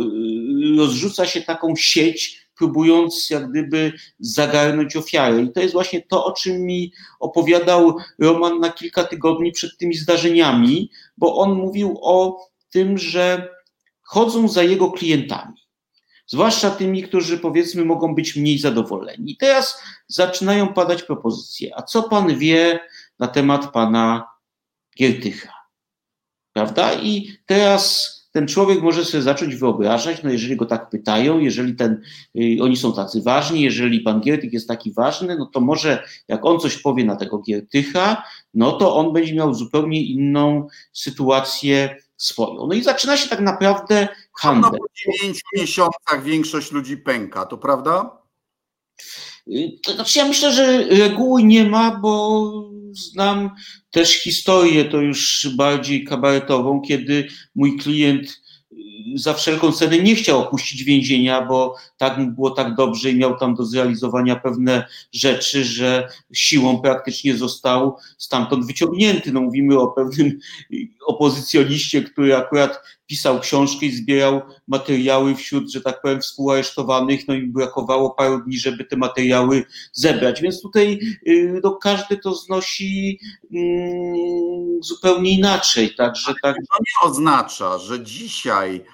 rozrzuca się taką sieć, próbując jak gdyby zagarnąć ofiarę. I to jest właśnie to, o czym mi opowiadał Roman na kilka tygodni przed tymi zdarzeniami, bo on mówił o tym, że chodzą za jego klientami. Zwłaszcza tymi, którzy powiedzmy mogą być mniej zadowoleni. Teraz zaczynają padać propozycje. A co pan wie na temat pana Giertycha? Prawda? I teraz ten człowiek może sobie zacząć wyobrażać, no jeżeli go tak pytają, jeżeli ten, y, oni są tacy ważni, jeżeli pan Giertych jest taki ważny, no to może jak on coś powie na tego Giertycha, no to on będzie miał zupełnie inną sytuację swoją. No i zaczyna się tak naprawdę handel. No po dziewięciu miesiącach większość ludzi pęka, to prawda? Y, to znaczy ja myślę, że reguły nie ma, bo znam też historię, to już bardziej kabaretową, kiedy mój klient za wszelką cenę nie chciał opuścić więzienia, bo tak mu było tak dobrze i miał tam do zrealizowania pewne rzeczy, że siłą praktycznie został stamtąd wyciągnięty. No mówimy o pewnym opozycjoniście, który akurat pisał książkę i zbierał materiały wśród, że tak powiem, współaresztowanych, no i brakowało paru dni, żeby te materiały zebrać. Więc tutaj y, no, każdy to znosi mm, zupełnie inaczej. Także, tak... To nie oznacza, że dzisiaj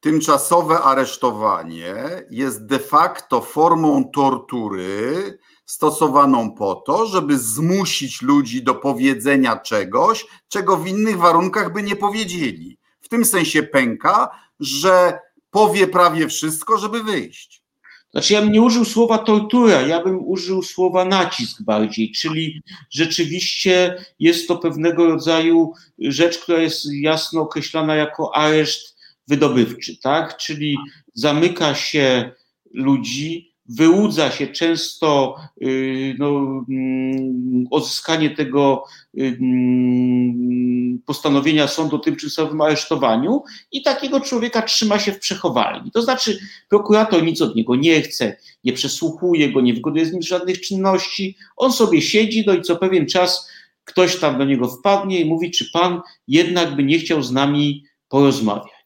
tymczasowe aresztowanie jest de facto formą tortury stosowaną po to, żeby zmusić ludzi do powiedzenia czegoś, czego w innych warunkach by nie powiedzieli. W tym sensie pęka, że powie prawie wszystko, żeby wyjść. Znaczy, ja bym nie użył słowa tortura, ja bym użył słowa nacisk bardziej, czyli rzeczywiście jest to pewnego rodzaju rzecz, która jest jasno określana jako areszt wydobywczy, tak? Czyli zamyka się ludzi, wyłudza się często y, no, mm, odzyskanie tego y, mm, postanowienia sądu o tymczasowym aresztowaniu i takiego człowieka trzyma się w przechowalni. To znaczy prokurator nic od niego nie chce, nie przesłuchuje go, nie wykonuje z nim żadnych czynności, on sobie siedzi, no i co pewien czas ktoś tam do niego wpadnie i mówi, czy pan jednak by nie chciał z nami porozmawiać.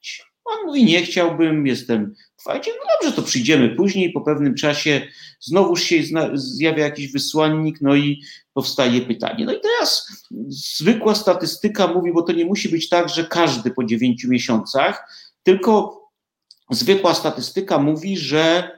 On mówi, nie chciałbym, jestem twardzie. No dobrze, to przyjdziemy później, po pewnym czasie znowuż się zjawia jakiś wysłannik, no i powstaje pytanie. No i teraz zwykła statystyka mówi, bo to nie musi być tak, że każdy po dziewięciu miesiącach, tylko zwykła statystyka mówi, że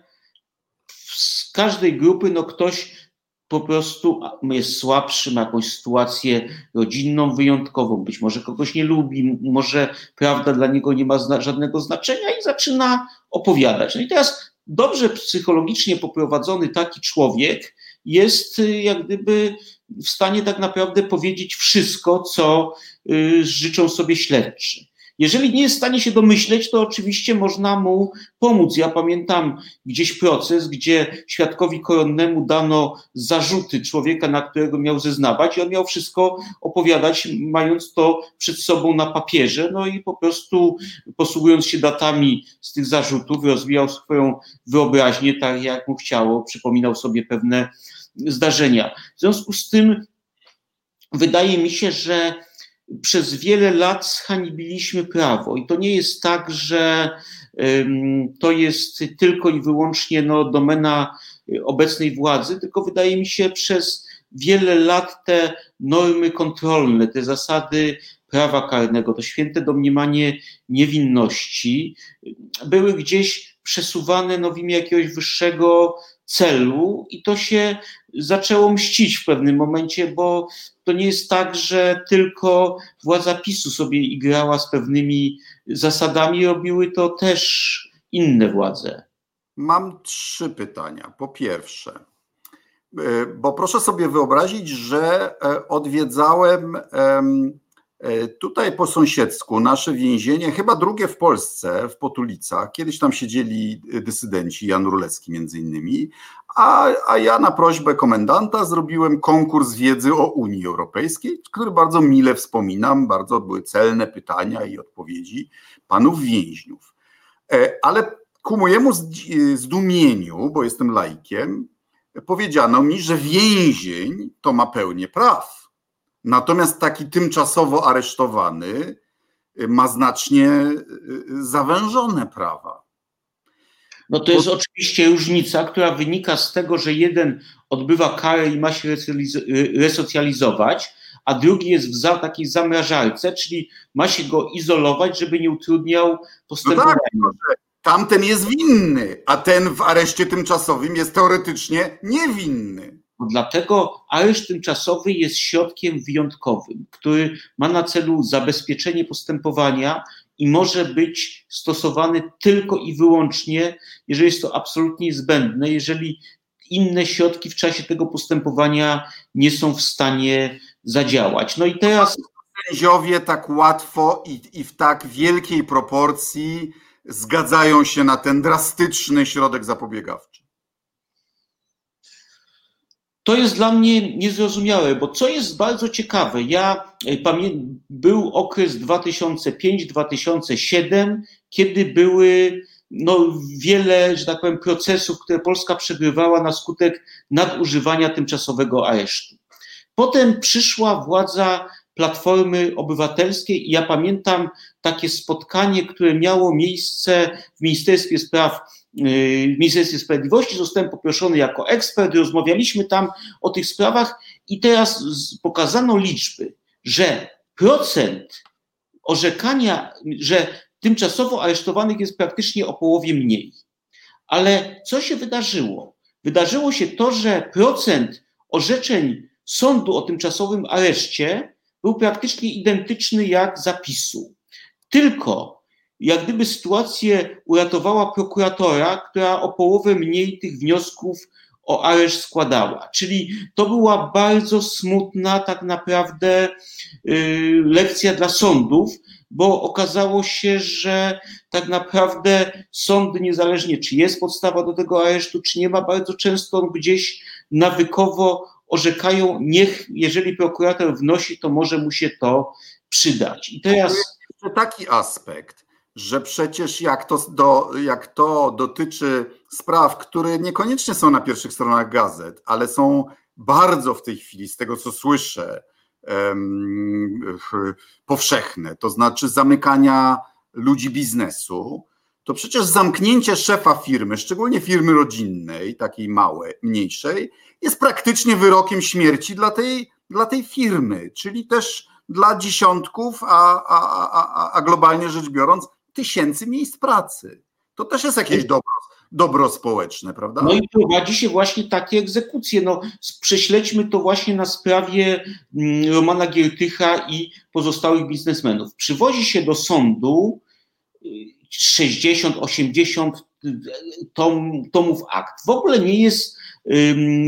z każdej grupy no ktoś po prostu jest słabszy, ma jakąś sytuację rodzinną wyjątkową, być może kogoś nie lubi, może prawda dla niego nie ma zna żadnego znaczenia i zaczyna opowiadać. No i teraz dobrze psychologicznie poprowadzony taki człowiek jest y, jak gdyby w stanie tak naprawdę powiedzieć wszystko, co y, życzą sobie śledczy. Jeżeli nie jest w stanie się domyśleć, to oczywiście można mu pomóc. Ja pamiętam gdzieś proces, gdzie świadkowi koronnemu dano zarzuty człowieka, na którego miał zeznawać, i on miał wszystko opowiadać, mając to przed sobą na papierze. No i po prostu posługując się datami z tych zarzutów, rozwijał swoją wyobraźnię tak, jak mu chciało, przypominał sobie pewne zdarzenia. W związku z tym wydaje mi się, że przez wiele lat zhanibiliśmy prawo. I to nie jest tak, że to jest tylko i wyłącznie no, domena obecnej władzy, tylko wydaje mi się przez wiele lat te normy kontrolne, te zasady prawa karnego, to święte domniemanie niewinności były gdzieś przesuwane no, w imię jakiegoś wyższego celu i to się zaczęło mścić w pewnym momencie, bo to nie jest tak, że tylko władza PiSu sobie igrała z pewnymi zasadami, robiły to też inne władze. Mam trzy pytania. Po pierwsze, e, bo proszę sobie wyobrazić, że e, odwiedzałem tutaj po sąsiedzku nasze więzienie, chyba drugie w Polsce, w Potulicach. Kiedyś tam siedzieli dysydenci, Jan Rulecki między innymi, a, a ja na prośbę komendanta zrobiłem konkurs wiedzy o Unii Europejskiej, który bardzo mile wspominam, bardzo były celne pytania i odpowiedzi panów więźniów. E, ale ku mojemu zdumieniu, bo jestem laikiem, powiedziano mi, że więzień to ma pełnię praw Natomiast taki tymczasowo aresztowany y, ma znacznie y, zawężone prawa. No to jest Bo... oczywiście różnica, która wynika z tego, że jeden odbywa karę i ma się y, resocjalizować, a drugi jest w za, takiej zamrażarce, czyli ma się go izolować, żeby nie utrudniał postępowania. No tak, tamten jest winny, a ten w areszcie tymczasowym jest teoretycznie niewinny. No dlatego areszt tymczasowy jest środkiem wyjątkowym, który ma na celu zabezpieczenie postępowania i może być stosowany tylko i wyłącznie, jeżeli jest to absolutnie niezbędne, jeżeli inne środki w czasie tego postępowania nie są w stanie zadziałać. No i teraz. Sędziowie tak łatwo i, i w tak wielkiej proporcji zgadzają się na ten drastyczny środek zapobiegawczy. To jest dla mnie niezrozumiałe, bo co jest bardzo ciekawe, ja e, pamiętam, był okres 2005-2007, kiedy były no, wiele, że tak powiem, procesów, które Polska przegrywała na skutek nadużywania tymczasowego aresztu. Potem przyszła władza Platformy Obywatelskiej i ja pamiętam takie spotkanie, które miało miejsce w Ministerstwie Spraw Y, w Ministerstwie Sprawiedliwości, zostałem poproszony jako ekspert, rozmawialiśmy tam o tych sprawach i teraz pokazano liczby, że procent orzekania, że tymczasowo aresztowanych jest praktycznie o połowie mniej. Ale co się wydarzyło? Wydarzyło się to, że procent orzeczeń sądu o tymczasowym areszcie był praktycznie identyczny jak zapisu. Tylko jak gdyby sytuację uratowała prokuratora, która o połowę mniej tych wniosków o areszt składała. Czyli to była bardzo smutna tak naprawdę yy, lekcja dla sądów, bo okazało się, że tak naprawdę sądy, niezależnie czy jest podstawa do tego aresztu, czy nie ma, bardzo często gdzieś nawykowo orzekają, niech, jeżeli prokurator wnosi, to może mu się to przydać. I teraz. To jest taki aspekt że przecież jak to, do, jak to dotyczy spraw, które niekoniecznie są na pierwszych stronach gazet, ale są bardzo w tej chwili, z tego co słyszę, powszechne, to znaczy zamykania ludzi biznesu, to przecież zamknięcie szefa firmy, szczególnie firmy rodzinnej, takiej małej, mniejszej, jest praktycznie wyrokiem śmierci dla tej, dla tej firmy, czyli też dla dziesiątków, a, a, a, a globalnie rzecz biorąc, tysięcy miejsc pracy. To też jest jakieś dobro, dobro społeczne, prawda? No i prowadzi się właśnie takie egzekucje. No, prześledźmy to właśnie na sprawie mm, Romana Giertycha i pozostałych biznesmenów. Przywozi się do sądu 60, y, 80 tom, tomów akt. W ogóle nie jest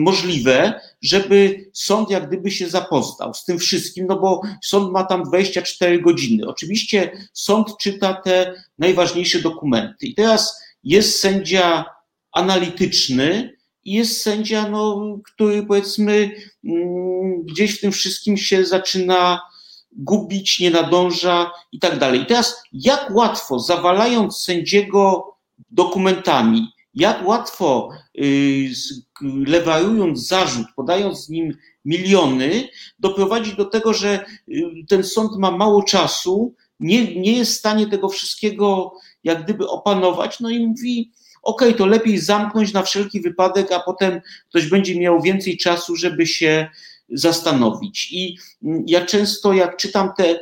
możliwe, żeby sąd jak gdyby się zapoznał z tym wszystkim, no bo sąd ma tam 24 godziny. Oczywiście sąd czyta te najważniejsze dokumenty. I teraz jest sędzia analityczny i jest sędzia, no, który powiedzmy mm, gdzieś w tym wszystkim się zaczyna gubić, nie nadąża i tak dalej. I teraz jak łatwo, zawalając sędziego dokumentami, jak łatwo y, lewarując zarzut, podając nim miliony, doprowadzić do tego, że y, ten sąd ma mało czasu, nie, nie jest w stanie tego wszystkiego jak gdyby opanować, no i mówi, ok, to lepiej zamknąć na wszelki wypadek, a potem ktoś będzie miał więcej czasu, żeby się zastanowić. I ja często, jak czytam te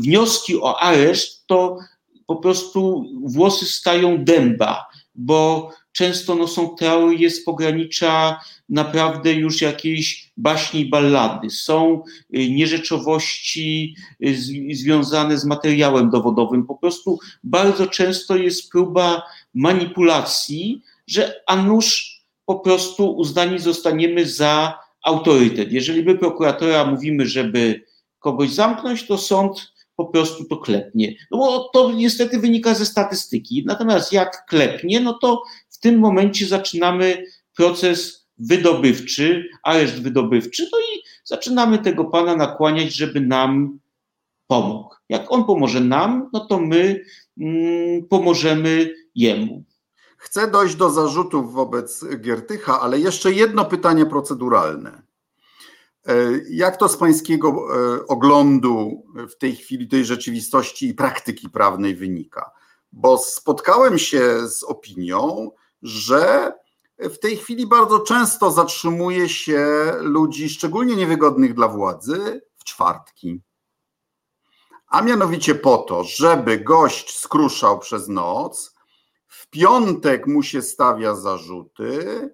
wnioski o areszt, to po prostu włosy stają dęba, bo często no, są teorie z pogranicza naprawdę już jakiejś baśni i ballady. Są y, nierzeczowości y, związane z materiałem dowodowym. Po prostu bardzo często jest próba manipulacji, że a nuż po prostu uznani zostaniemy za autorytet. Jeżeli my prokuratora mówimy, żeby kogoś zamknąć, to sąd po prostu to klepnie. No bo to niestety wynika ze statystyki. Natomiast jak klepnie, no to w tym momencie zaczynamy proces wydobywczy, areszt wydobywczy, no i zaczynamy tego pana nakłaniać, żeby nam pomógł. Jak on pomoże nam, no to my mm, pomożemy jemu. Chcę dojść do zarzutów wobec Giertycha, ale jeszcze jedno pytanie proceduralne. E, jak to z Pańskiego e, oglądu w tej chwili tej rzeczywistości i praktyki prawnej wynika? Bo spotkałem się z opinią, że w tej chwili bardzo często zatrzymuje się ludzi, szczególnie niewygodnych dla władzy, w czwartki. A mianowicie po to, żeby gość skruszał przez noc, w piątek mu się stawia zarzuty,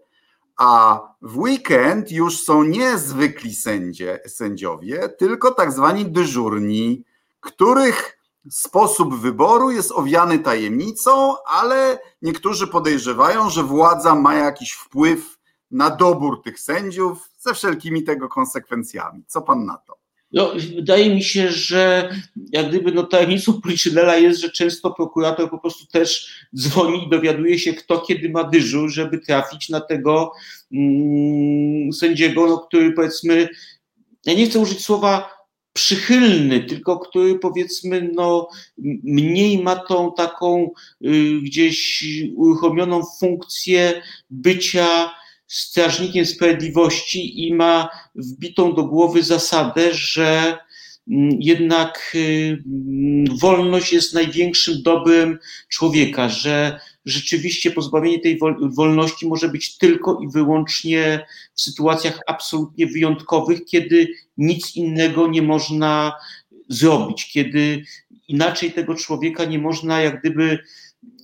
a w weekend już są nie zwykli sędzie, sędziowie, tylko tak zwani dyżurni, których sposób wyboru jest owiany tajemnicą, ale niektórzy podejrzewają, że władza ma jakiś wpływ na dobór tych sędziów ze wszelkimi tego konsekwencjami. Co pan na to? No, wydaje mi się, że jak gdyby no, tajemnicą Policzynela jest, że często prokurator po prostu też dzwoni i dowiaduje się, kto kiedy ma dyżur, żeby trafić na tego mm, sędziego, no, który powiedzmy, ja nie chcę użyć słowa przychylny, tylko który powiedzmy no, mniej ma tą taką y, gdzieś uruchomioną funkcję bycia strażnikiem sprawiedliwości i ma wbitą do głowy zasadę, że mm, jednak y, mm, wolność jest największym dobrem człowieka, że rzeczywiście pozbawienie tej wolności może być tylko i wyłącznie w sytuacjach absolutnie wyjątkowych, kiedy nic innego nie można zrobić, kiedy inaczej tego człowieka nie można jak gdyby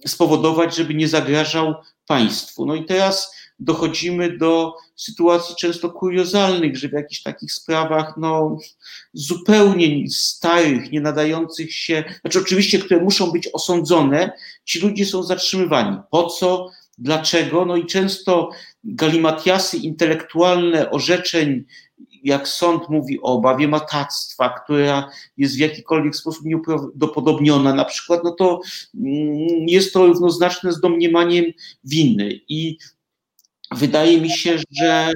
spowodować, żeby nie zagrażał państwu. No i teraz dochodzimy do sytuacji często kuriozalnych, że w jakichś takich sprawach no, zupełnie starych, nie nadających się, znaczy oczywiście, które muszą być osądzone, ci ludzie są zatrzymywani. Po co? Dlaczego? No i często galimatiasy intelektualne orzeczeń jak sąd mówi o obawie matactwa, która jest w jakikolwiek sposób nieuprawdopodobniona, na przykład, no to mm, jest to równoznaczne z domniemaniem winy. I wydaje mi się, że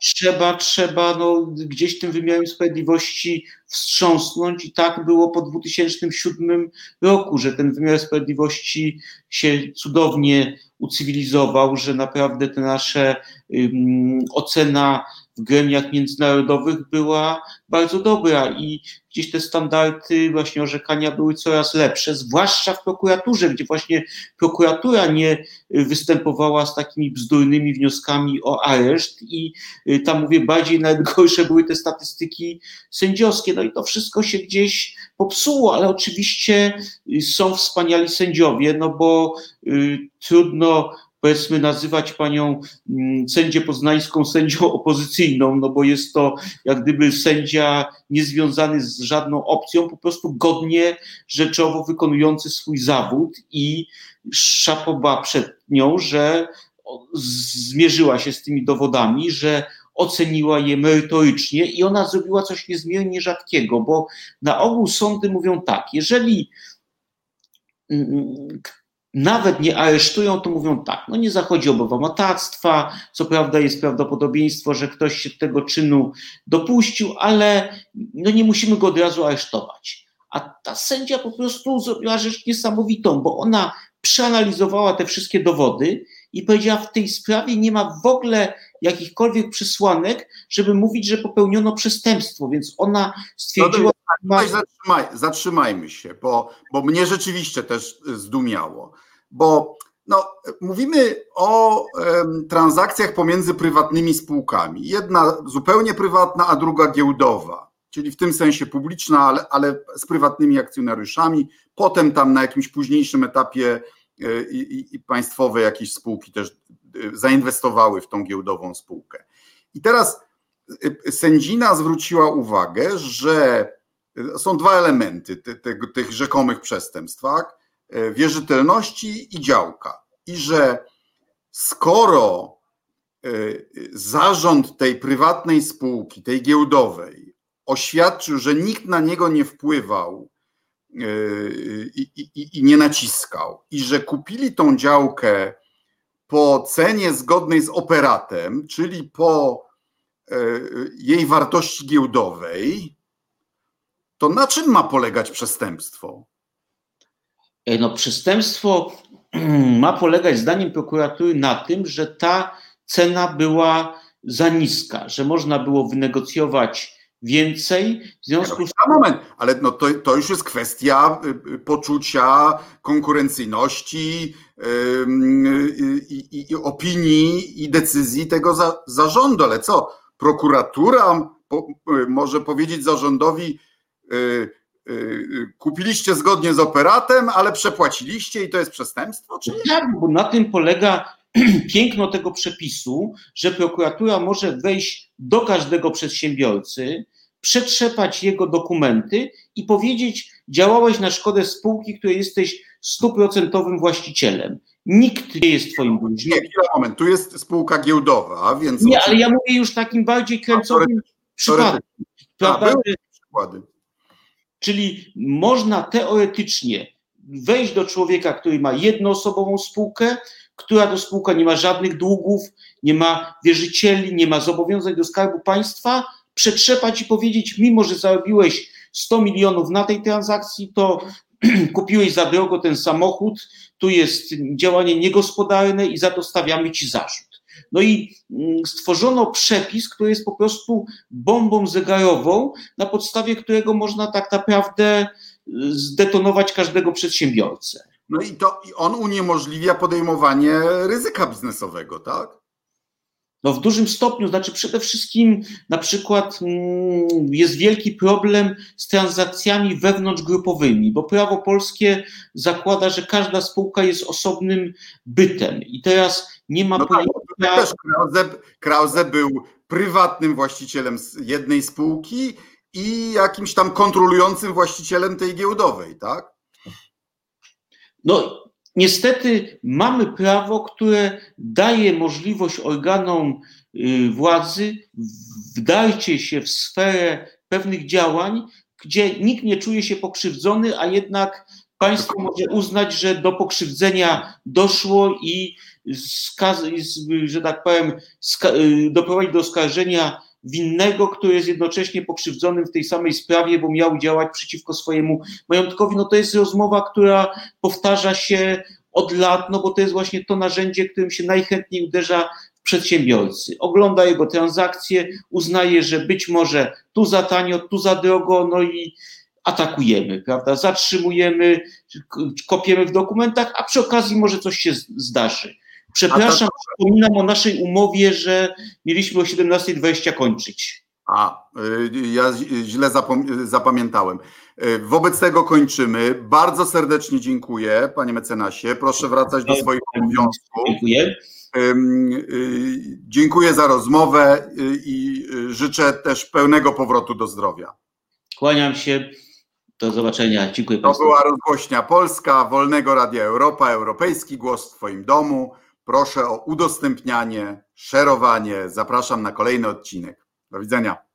trzeba, trzeba no, gdzieś tym wymiarem sprawiedliwości wstrząsnąć i tak było po 2007 roku, że ten wymiar sprawiedliwości się cudownie ucywilizował, że naprawdę ta nasza um, ocena gremiach międzynarodowych była bardzo dobra i gdzieś te standardy właśnie orzekania były coraz lepsze, zwłaszcza w prokuraturze, gdzie właśnie prokuratura nie występowała z takimi bzdurnymi wnioskami o areszt i y, tam mówię, bardziej nawet gorsze były te statystyki sędziowskie. No i to wszystko się gdzieś popsuło, ale oczywiście y, są wspaniali sędziowie, no bo y, trudno powiedzmy nazywać panią mm, sędzię poznańską sędzią opozycyjną, no bo jest to jak gdyby sędzia niezwiązany z żadną opcją, po prostu godnie, rzeczowo wykonujący swój zawód i szapoba przed nią, że zmierzyła się z tymi dowodami, że oceniła je merytorycznie i ona zrobiła coś niezmiernie rzadkiego, bo na ogół sądy mówią tak, jeżeli mm, nawet nie aresztują, to mówią tak, no nie zachodzi obawa matactwa, co prawda jest prawdopodobieństwo, że ktoś się tego czynu dopuścił, ale no nie musimy go od razu aresztować. A ta sędzia po prostu zrobiła rzecz niesamowitą, bo ona przeanalizowała te wszystkie dowody i powiedziała, w tej sprawie nie ma w ogóle jakichkolwiek przesłanek, żeby mówić, że popełniono przestępstwo, więc ona stwierdziła... No to, zatrzymaj, zatrzymajmy się, bo, bo mnie rzeczywiście też zdumiało, bo no, mówimy o um, transakcjach pomiędzy prywatnymi spółkami. Jedna zupełnie prywatna, a druga giełdowa, czyli w tym sensie publiczna, ale, ale z prywatnymi akcjonariuszami. Potem tam na jakimś późniejszym etapie e, i, i, państwowe jakieś spółki też e, zainwestowały w tą giełdową spółkę. I teraz e, sędzina zwróciła uwagę, że są dwa elementy tych, tych rzekomych przestępstw, tak? Wierzytelności i działka. I że skoro zarząd tej prywatnej spółki, tej giełdowej, oświadczył, że nikt na niego nie wpływał i, i, i nie naciskał, i że kupili tą działkę po cenie zgodnej z operatem, czyli po jej wartości giełdowej, to na czym ma polegać przestępstwo? E, no, przestępstwo ma polegać, zdaniem prokuratury, na tym, że ta cena była za niska, że można było wynegocjować więcej. W związku z tym. moment, ale no to, to już jest kwestia y, y, poczucia konkurencyjności i, i, i opinii i decyzji tego za, zarządu. Ale co? Prokuratura po, y, może powiedzieć zarządowi, kupiliście zgodnie z operatem, ale przepłaciliście i to jest przestępstwo? Czy nie? Tak, bo na tym polega piękno tego przepisu, że prokuratura może wejść do każdego przedsiębiorcy, przetrzepać jego dokumenty i powiedzieć: działałeś na szkodę spółki, której jesteś stuprocentowym właścicielem. Nikt nie jest twoim dłużnikiem. Nie, chwila, moment, tu jest spółka giełdowa, więc... Nie, ale ja mówię już takim bardziej kręcowym przykładem. Prawda? przykłady. Czyli można teoretycznie wejść do człowieka, który ma jednoosobową spółkę, która to spółka nie ma żadnych długów, nie ma wierzycieli, nie ma zobowiązań do skarbu państwa, przetrzepać i powiedzieć, mimo że zarobiłeś 100 milionów na tej transakcji, to kupiłeś za drogo ten samochód, tu jest działanie niegospodarne i za to stawiamy ci zarzut. No i mm, stworzono przepis, który jest po prostu bombą zegarową, na podstawie którego można tak naprawdę y, zdetonować każdego przedsiębiorcę. No i to i on uniemożliwia podejmowanie ryzyka biznesowego, tak? No w dużym stopniu, znaczy przede wszystkim na przykład mm, jest wielki problem z transakcjami wewnątrzgrupowymi, bo prawo polskie zakłada, że każda spółka jest osobnym bytem i teraz nie ma no też Krause, Krause był prywatnym właścicielem jednej spółki i jakimś tam kontrolującym właścicielem tej giełdowej, tak? No Niestety mamy prawo, które daje możliwość organom y, władzy wdarcie się w sferę pewnych działań, gdzie nikt nie czuje się pokrzywdzony, a jednak państwo może uznać, że do pokrzywdzenia doszło i, skaz, że tak powiem, y, doprowadzić do oskarżenia winnego, który jest jednocześnie pokrzywdzonym w tej samej sprawie, bo miał działać przeciwko swojemu majątkowi. No to jest rozmowa, która powtarza się od lat, no bo to jest właśnie to narzędzie, którym się najchętniej uderza przedsiębiorcy. Ogląda jego transakcje, uznaje, że być może tu za tanio, tu za drogo, no i atakujemy, prawda? Zatrzymujemy, kopiemy w dokumentach, a przy okazji może coś się zdarzy. Przepraszam, przypominam o naszej umowie, że mieliśmy o 17.20 kończyć. A, y, ja źle zapamiętałem. Y, wobec tego kończymy. Bardzo serdecznie dziękuję, panie mecenasie. Proszę wracać do swoich obowiązków. Dziękuję. Y, dziękuję za rozmowę i życzę też pełnego powrotu do zdrowia. Kłaniam się. Do zobaczenia. Dziękuję to To była rozgłośnia Polska, Wolnego Radia Europa, Europejski Głos w Twoim domu. Proszę o udostępnianie, szerowanie. Zapraszam na kolejny odcinek. Do widzenia.